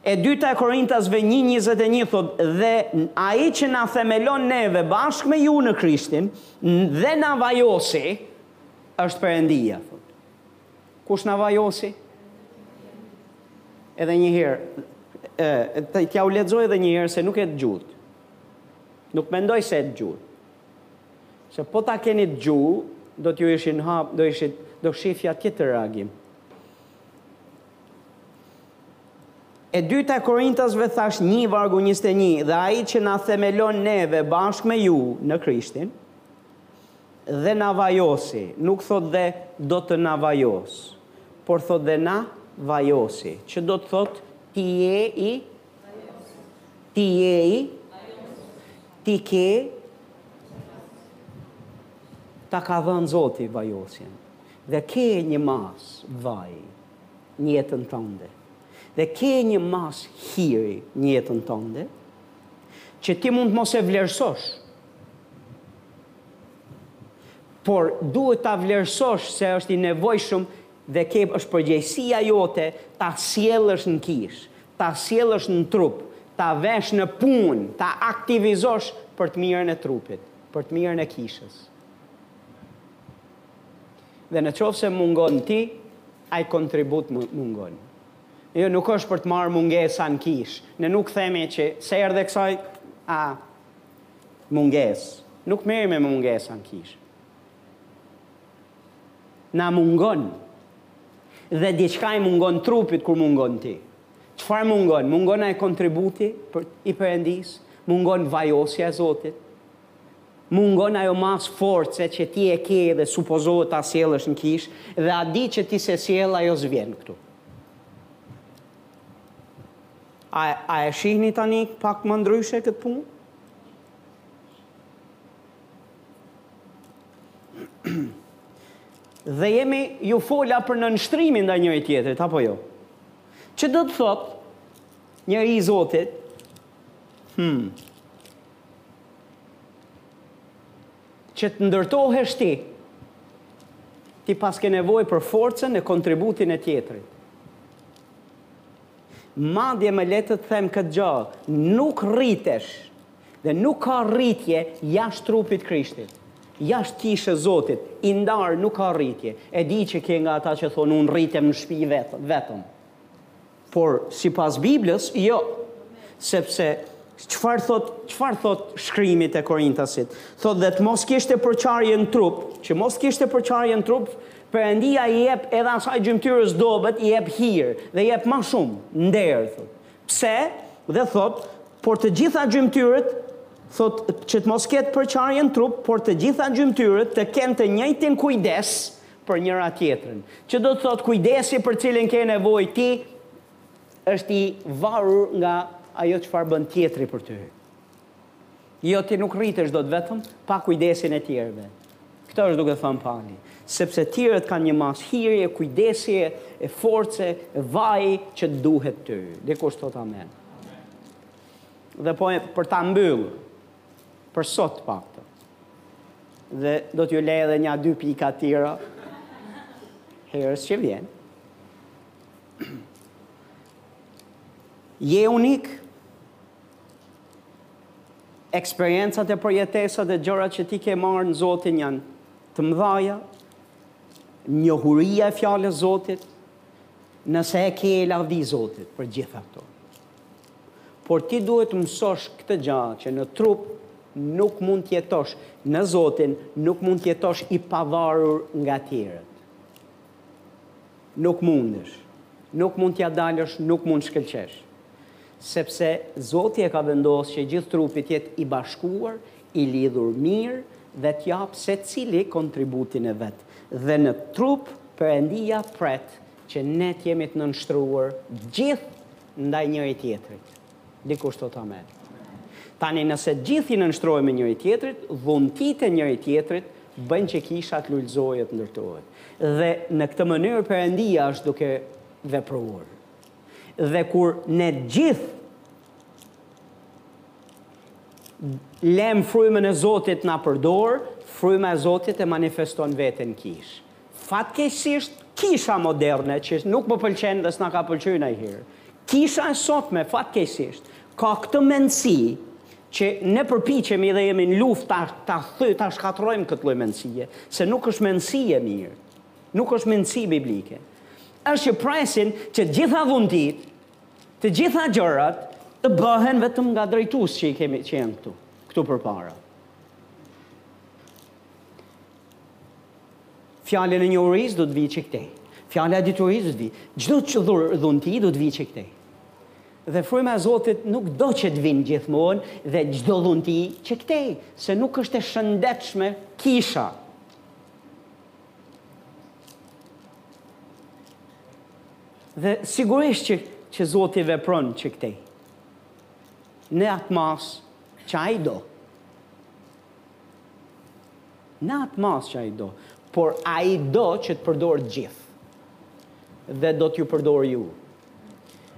E dyta e Korintasve 1.21 thot, dhe ai që na themelon neve bashkë me ju në Krishtin, dhe na vajosi, është Perëndia, thot. Kush na vajosi? Edhe një herë, e, t'jua lexoj edhe një herë se nuk e dëgjut. Nuk mendoj se e dëgjut. Se po ta kenit dëgju, do t'ju ishin hap, do ishit do shifja tjetër reagim. E dyta Korintasve thash 1 vargu 21 dhe ai që na themelon neve bashkë me ju në Krishtin, Dhe na vajosi, nuk thotë dhe do të na vajosë, por thotë dhe na vajosi, që do të thotë ti je i, ti je i, ti ke, ta ka dhënë Zoti vajosjen, dhe ke një masë vaji në jetën tënde, dhe ke një masë hiri në jetën tënde, që ti mund të mos e vlerësosh, Por duhet ta vlerësosh se është i nevojshëm dhe ke është përgjegjësia jote ta sjellësh në kishë, ta sjellësh në trup, ta vesh në punë, ta aktivizosh për të mirën e trupit, për të mirën e kishës. Dhe në qoftë se mungon ti, ai kontribut mungon. Jo, nuk është për të marrë mungesa në kishë. Ne nuk themi që s'erdhe kësaj, a, Mungesë. Nuk marrim mungesa në kishë. Na mungon. Dhe diçka i mungon trupit kur mungon ti. Çfarë mungon? Mungon ai kontributi për i Perëndisë, mungon vajosja e Zotit. Mungon ajo masë force që ti e ke dhe supozohet ta sjellësh në kishë, dhe atë që ti s'e sjell ajo s'vjen këtu. A a e shihni tani pak më ndryshe këtë punë? Dhe jemi ju fola për nënshtrimin ndaj njëri-tjetrit apo jo? Që do të thotë njeri i Zotit, hmm, që të ndërtohesh ti, ti paske nevojë për forcën e kontributin e tjetrit. Madje më lër të të them këtë gjë, nuk rritesh dhe nuk ka rritje jashtë trupit Krishtit. Jashtë kishës Zotit, i ndarë nuk ka rritje. E di që ka nga ata që thonë unë rritem në shpi vetë, vetëm. Por, sipas Biblës, jo. Sepse, çfarë thotë, çfarë thotë shkrimi te Korintasit? Thotë dhe të mos kishte përçarje në trup, që mos kishte përçarje në trup, Perëndia i jep edhe asaj gjymtyrës dobët i jep hir dhe i jep më shumë, nder, thotë. Pse? Dhe thotë, por të gjitha gjymtyrët, thotë, që të mos ketë përçarje në trup, por të gjitha gjymtyrët të kenë të njëjtin kujdes për njëra tjetrën. Që do të thotë kujdesi për cilin ke nevojë ti është i varur nga ajo çfarë bën tjetri për ty. Jo, ti nuk rritesh dot vetëm pa kujdesin e tjerëve. Këtë është duke thënë Pali, sepse tjerët kanë një masë hirje, kujdesie, e force, e vaji që të duhet ty. Dikush thotë amen. Dhe po, për ta mbyllë, për sot paktën. Dhe do t'ju lë edhe nja dy pika tjera, herës që vjen. Je unik, Eksperiencat e përjetesat dhe gjërat që ti ke marrë në Zotin janë të mdhaja, njohuria e fjalës Zotit, nëse e ke e lavdi Zotit për gjitha këto. Por ti duhet të mësosh këtë gja që në trup nuk mund të jetosh, në Zotin nuk mund të jetosh i pavarur nga tjerët. Nuk mundesh. Nuk mund t'ia dalësh, nuk mund të shkëlqesh. Sepse Zoti e ka vendosë që gjithë trupi të jetë i bashkuar, i lidhur mirë dhe të japë secili kontributin e vet. Dhe në trup Perëndia pret që ne të jemi të nënshtruar gjithë ndaj njëri-tjetrit. Dikush thotë amen. Tani nëse gjithë i nënshtrohemi njëri tjetrit, dhuntitë te njëri tjetrit bëjnë që kisha të lulëzojë e të ndërtohet. Dhe në këtë mënyrë Perëndia është duke vepruar. Dhe kur ne gjithë lem frymën e Zotit na përdor, fryma e Zotit e manifeston veten në kishë. Fatkeqësisht kisha moderne që nuk më pëlqen dhe s'na ka pëlqyer ndonjëherë. Kisha e sotme fatkeqësisht ka këtë mendësi që ne përpiqemi dhe jemi në luftë ta ta thy ta shkatërrojmë këtë lloj mendësie, se nuk është mendësi e mirë. Nuk është mendësi biblike. Është që presin që të gjitha dhuntitë, të gjitha gjërat të bëhen vetëm nga drejtues që i kemi që janë këtu, këtu përpara. Fjala e njohurisë do të vijë që këtej. Fjala e diturisë do të vijë. Çdo dhur, dhunti do të vijë që këtej. Dhe fryma e Zotit nuk do që të vinë gjithmonë dhe çdo dhunti që këtej, se nuk është e shëndetshme kisha. Dhe sigurisht që, që Zoti vepron që këtej. Në atë masë që ai do. Në atë masë që ai do. Por ai do që të përdorë të gjithë. Dhe do t'ju përdorë ju.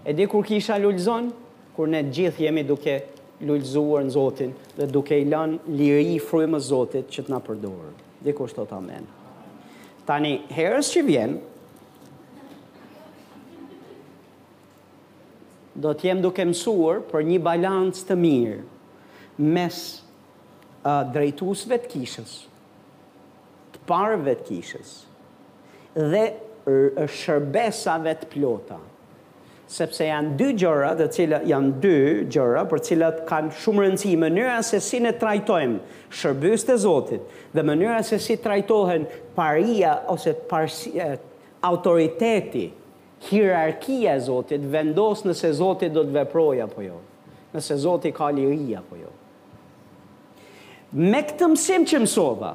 E di kur kisha lulëzon? Kur ne të gjithë jemi duke lulëzuar në Zotin dhe duke i lanë liri frymës së Zotit që të na përdorë. Dikush të thotë amen. Tani, herës që vjen, Do të jem duke mësuar për një balancë të mirë mes drejtuesve të kishës, të parëve të kishës dhe shërbesave të plota, sepse janë dy gjëra të cilat janë dy gjëra për të cilat kanë shumë rëndësi mënyra se si ne trajtojmë shërbyesit e Zotit dhe mënyra se si trajtohen paria ose autoriteti Hierarkia e Zotit vendos nëse Zoti do të veprojë apo jo, nëse Zoti ka liri apo jo. Me këtë mësim që mësova,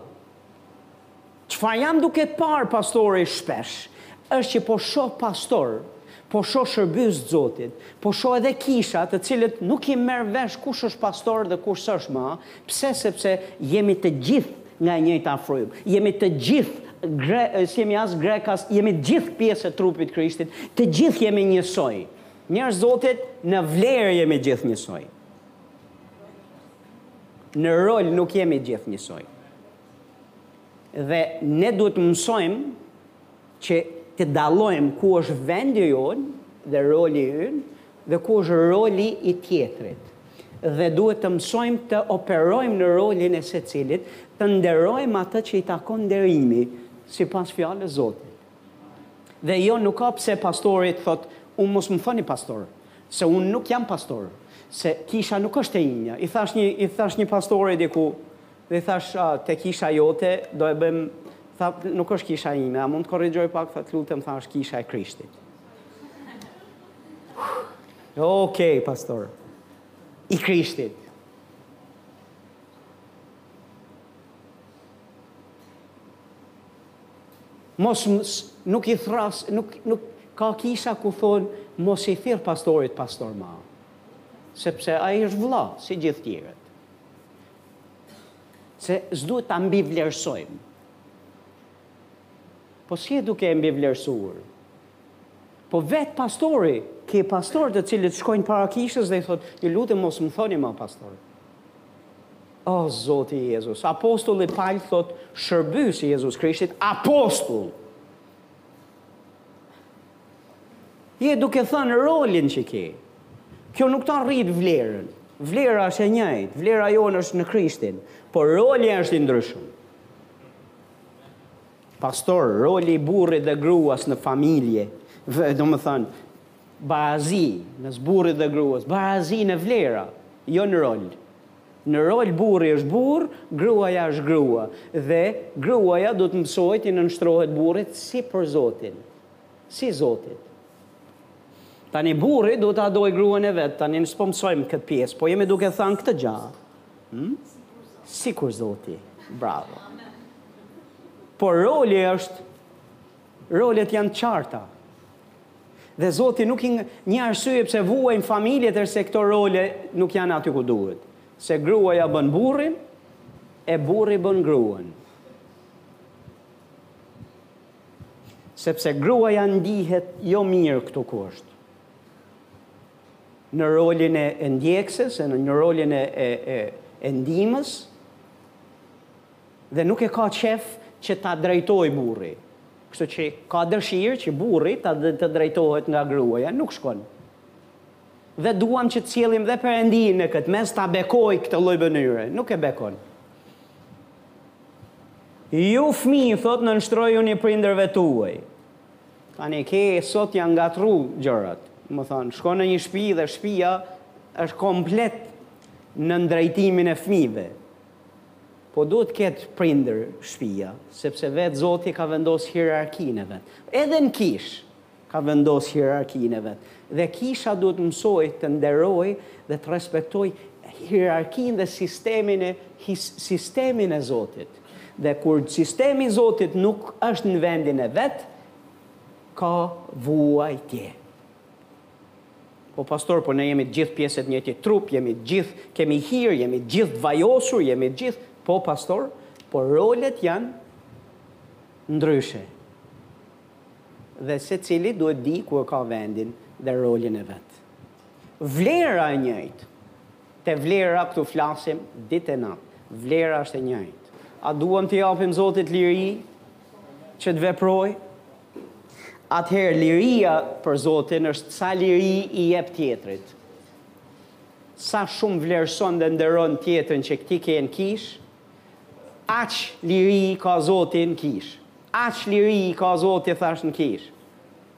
çfarë jam duke parë pastori shpesh, është që po shoh pastorë, po shoh shërbyes të Zotit, po shoh edhe kisha të cilët nuk i merr vesh kush është pastor dhe kush s'është ma, pse sepse jemi të gjithë Nga e njëjta frymë. Jemi të gjithë gre, s'jemi as grekë, as, jemi të gjithë pjesë e trupit të Krishtit, të gjithë jemi njësoj. Njerëz të Zotit, në vlerë jemi gjithë njësoj. Në rol nuk jemi gjithë njësoj. Dhe ne duhet të mësojmë që të dallojmë ku është vendi ynë dhe roli ynë dhe ku është roli i tjetrit dhe duhet të mësojmë të operojmë në rolin e secilit, të nderojmë atë që i takon nderimi sipas fjalës së Zotit. Dhe jo nuk ka pse pastori të thotë, unë mos më thoni pastor, se unë nuk jam pastor, se kisha nuk është e imja. I thashë një i thashë një pastori diku dhe i thashë a, te kisha jote do e bëjmë tha nuk është kisha ime, a mund të të korrigjoj pak, tha të lutem, tha është kisha e Krishtit. Okej, pastor. I Krishtit. Mos nuk i thras, nuk nuk ka kisha ku thon mos i thirr pastorit pastor ma. Sepse ai është vëlla, si gjithë tjerët. Se s'duhet ta mbivlerësojmë. Po si je duke e mbivlerësuar? Po vetë pastori, ke pastor të cilët shkojnë para kishës dhe u thotë, ju lutem mos më thoni ma pastor. O oh, Zoti Jezus, apostulli Pal thotë shërbyes i Jezus Krishtit, apostull. Je duke thënë rolin që ke. Kjo nuk ta rrit vlerën. Vlera është e njëjtë, vlera jonë është në Krishtin, por roli është i ndryshëm. Pastor, roli i burrit dhe gruas në familje, domethënë barazi mes burrit dhe gruas, barazi në vlera, jo në rol. Në rol burri është burrë, gruaja është grua dhe gruaja duhet të mësojë t'i nënshtrohet burrit si për Zotin, si Zotit. Tani burri duhet ta dojë gruan e vet, tani ne s'po mësojmë këtë pjesë, po jemi duke thënë këtë gjë. Hm? Sikur zoti. Bravo. Por roli është rolet janë të qarta. Dhe zoti nuk i një arsye pse vuajnë familjet është se këto role nuk janë aty ku duhet. Se gruaja bën burrin e burri bën gruan. Sepse gruaja ndihet jo mirë këtu ku është. në rolin e e ndjekëses e në në rolin e e e e ndihmës dhe nuk e ka qef që ta drejtojë burri kështu që ka dëshirë që burri ta të drejtohet nga gruaja nuk shkon dhe duam që të sjellim dhe perëndin në këtë mes ta bekojë këtë lloj mënyre nuk e bekon ju fëmijë thotë nënshtrojuni prindërve tuaj Tani ke sot janë ngatrru gjërat. Me thanë, shko në një shpi dhe shpia është komplet nën drejtimin e fmijve. Po duhet të ketë prindër shpia, sepse vetë zoti ka vendos hierarkinë e vet. Edhe në kishë ka vendos hierarkinë e vet. Dhe kisha duhet të mësojë të nderojë dhe të respektojë hierarkinë dhe sistemin e zotit. Dhe kur sistemi i Zotit nuk është në vendin e vet, ka vuajtje. Po pastor, po ne jemi të gjithë pjesë e të njëjtit trup, jemi të gjithë, kemi hir, jemi të gjithë të vajosur, jemi të gjithë, po pastor, por rolet janë ndryshe. Dhe secili duhet di ku e ka vendin dhe rolin e vet. Vlera e njëjtë. Te vlera këtu flasim ditë e natë. Vlera është e njëjtë. A duam t'i japim zotit liri që të veprojë? Atëherë liria për zotin është sa liri i jep tjetrit. Sa shumë vlerëson dhe nderon tjetrin që ti ke në kishë, aq liri ka zoti në kishë. Aq liri ka zoti thash në kishë.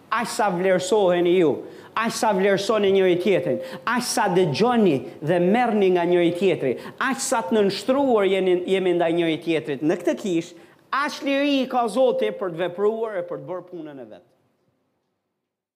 Aq sa vlerësoheni ju, aq sa vlerësoni njëri-tjetrin, aq sa dëgjoni dhe merrni nga njëri-tjetri, aq sa të nënshtruar jeni jemi ndaj njëri-tjetrit në këtë kishë, aq liri ka Zoti për të vepruar e për të bërë punën e vet.